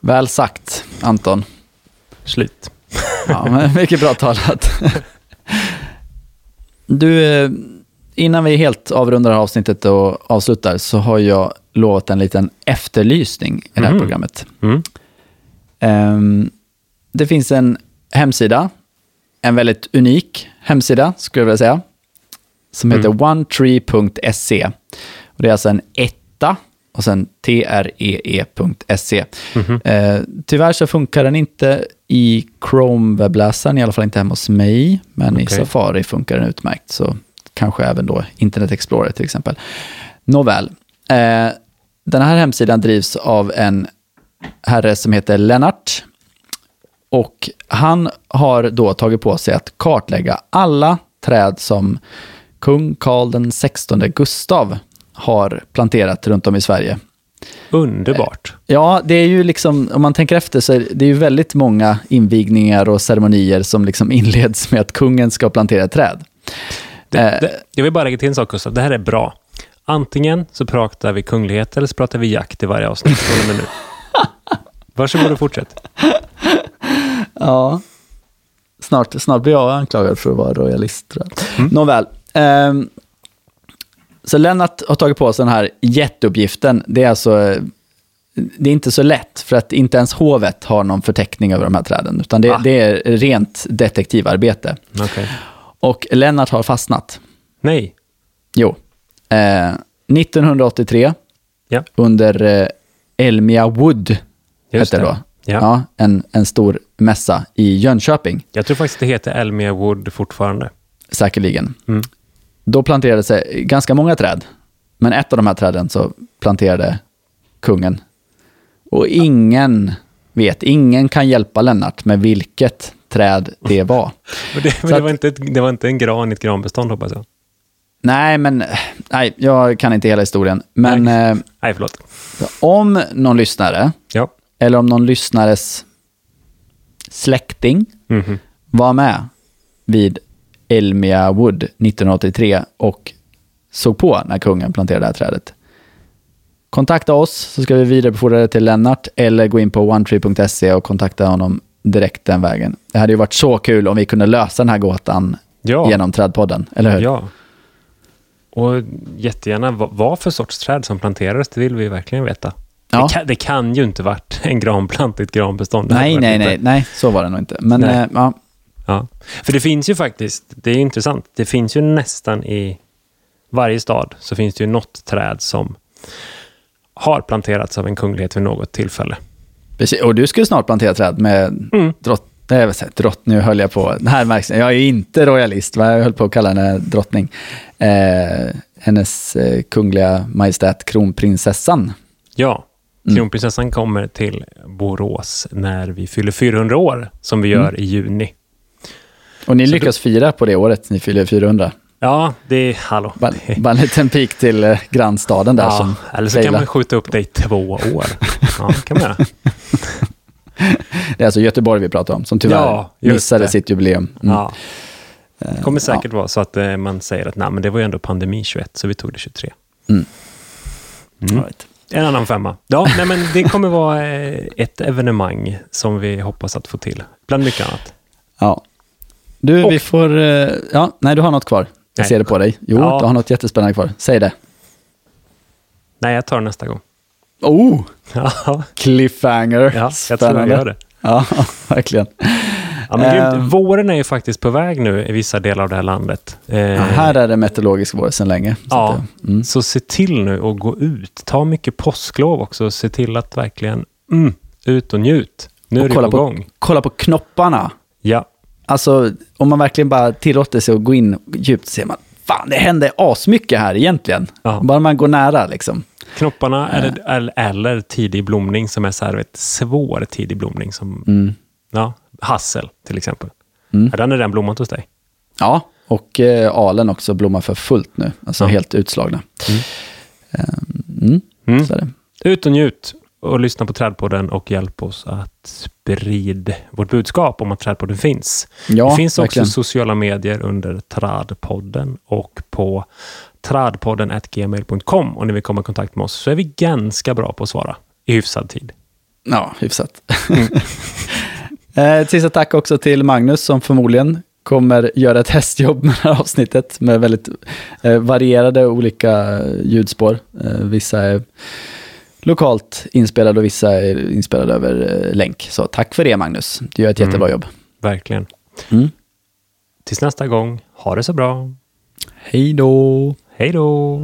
väl sagt, Anton. Slut. Ja, men mycket bra talat. Du, eh, innan vi helt avrundar avsnittet och avslutar så har jag lovat en liten efterlysning i det här Mhm. programmet. Mm. Ehm, det finns en hemsida, en väldigt unik hemsida skulle jag vilja säga, som heter Mm. onetree.se. Och det är alltså en etta och sen tree.se. Mhm. Eh, tyvärr så funkar den inte i Chrome-webbläsaren, i alla fall inte hemma hos mig, men i Okej. Safari funkar den utmärkt, så kanske även då Internet Explorer till exempel. Nåväl, eh, den här hemsidan drivs av en herre som heter Lennart. Och han har då tagit på sig att kartlägga alla träd som kung Karl den 16 Gustav har planterat runt om i Sverige. Underbart. Ja, det är ju liksom, om man tänker efter så är det ju väldigt många invigningar och ceremonier som liksom inleds med att kungen ska plantera ett träd. Det, Eh. det, jag vill bara lägga till en sak, Gustav. Det här är bra. Antingen så pratar vi kunglighet eller så pratar vi jakt i varje avsnitt från och med nu. Varsågod och fortsätt. Ja. Snart, snart blir jag anklagad för att vara. Tror jag. Nåväl. ehm, så Lennart har tagit på sig den här jätteuppgiften. Det är alltså det är inte så lätt, för att inte ens hovet har någon förteckning över de här träden, utan det, Ah. det är rent detektivarbete. Okej. Och Lennart har fastnat. Nej. Jo. Eh, 1983, Ja. under eh, Elmia Wood, Just hette det då. Ja. en, en stor mässa i Jönköping, Jag tror faktiskt det heter Elmia Wood fortfarande. säkerligen. Mm. Då planterades det ganska många träd, men ett av de här träden så planterade kungen. Och ingen vet, ingen kan hjälpa Lennart med vilket träd det var. Men det, men det, att- var inte ett, det var inte en gran i ett granbestånd hoppas jag. Nej, men nej, jag kan inte hela historien. Men Nej. eh, Nej, förlåt. om någon lyssnare, Ja. eller om någon lyssnares släkting Mhm. var med vid Elmia Wood 1983 och såg på när kungen planterade det här trädet. Kontakta oss så ska vi vidarebefordra det till Lennart eller gå in på onetree.se och kontakta honom direkt den vägen. Det hade ju varit så kul om vi kunde lösa den här gåtan Ja. genom Trädpodden, eller hur? Ja. Och jättegärna vad, för sorts träd som planterades, det vill vi verkligen veta. Ja. Det, kan, det kan ju inte varit en granplant i ett granbestånd. Nej, nej, nej, nej, så var det nog inte. Men Nej. eh, ja, Ja. För det finns ju faktiskt, det är intressant, det finns ju nästan i varje stad så finns det ju något träd som har planterats av en kunglighet vid något tillfälle. precis. Och du skulle snart plantera träd med Mm. drott, nej, vill säga, drott, nu höll jag på. Den här märks, jag är inte royalist, va? jag höll på att kalla henne drottning. Eh, hennes eh, kungliga majestät kronprinsessan. Ja, Mm. kronprinsessan kommer till Borås när vi fyller 400 år, som vi gör i juni. Och ni Så lyckas fira på det året, ni fyller 400. Ja, det är, hallå. Bara, bara en liten pik till eh, grannstaden där Ja, som eller så kan failar. man skjuta upp det i två år. Ja, kan man göra. Det är alltså Göteborg vi pratar om, som tyvärr Ja, missade det. sitt jubileum. Mm. Ja. Det kommer säkert vara så att eh, man säger att Nej, men det var ju ändå pandemi 21, så vi tog det 23. Mm. Mm. Right. En annan femma. Ja, nej, men det kommer vara eh, ett evenemang som vi hoppas att få till, bland mycket annat. Ja. Du, Och- vi får... eh, Ja, nej, du har något kvar. Jag Nej. ser det på dig. Jo, Ja. du har något jättespännande kvar. Säg det. Nej, jag tar det nästa gång. Oh, Ja, cliffhanger. ja jag tror jag gör det. Ja, verkligen. Ja, men grymt. Våren är ju faktiskt på väg nu i vissa delar av det här landet. Eh, Ja, här är det meteorologisk vår sedan länge. Så Ja, eh, mm. så se till nu att gå ut. Ta mycket påsklov också. Se till att verkligen mm, ut och njut. Nu Och är det kolla på på- gång. Kolla på knopparna. Ja, Alltså, om man verkligen bara tillåter sig att gå in djupt ser man, fan, det händer asmycket här egentligen. Ja. Bara man går nära liksom. knopparna eller, eller, eller tidig blomning som är så här, vet, svår tidig blomning. Som, Mm. ja, hassel till exempel. Mm. Är den är den blommat hos dig? Ja, och eh, alen också blommar för fullt nu. Alltså Ja. helt utslagna. Mm. Eh, Mm, Mm. så är det. Ut och njut och lyssna på Trädpodden och hjälp oss att sprida vårt budskap om att Trädpodden finns. Ja, det finns verkligen. också sociala medier under Tradpodden och på tradpodden.gmail.com om ni vill komma i kontakt med oss så är vi ganska bra på att svara i hyfsad tid. Ja, hyfsat. Mm. eh, ett sista tack också till Magnus som förmodligen kommer göra ett hästjobb med det här avsnittet med väldigt eh, varierade olika ljudspår. Eh, vissa är lokalt inspelade och vissa är inspelade över eh, länk. Så tack för det Magnus, du gör ett Mm. jättebra jobb. Verkligen. Mm. Tills nästa gång, ha det så bra. Hej då! Hej då!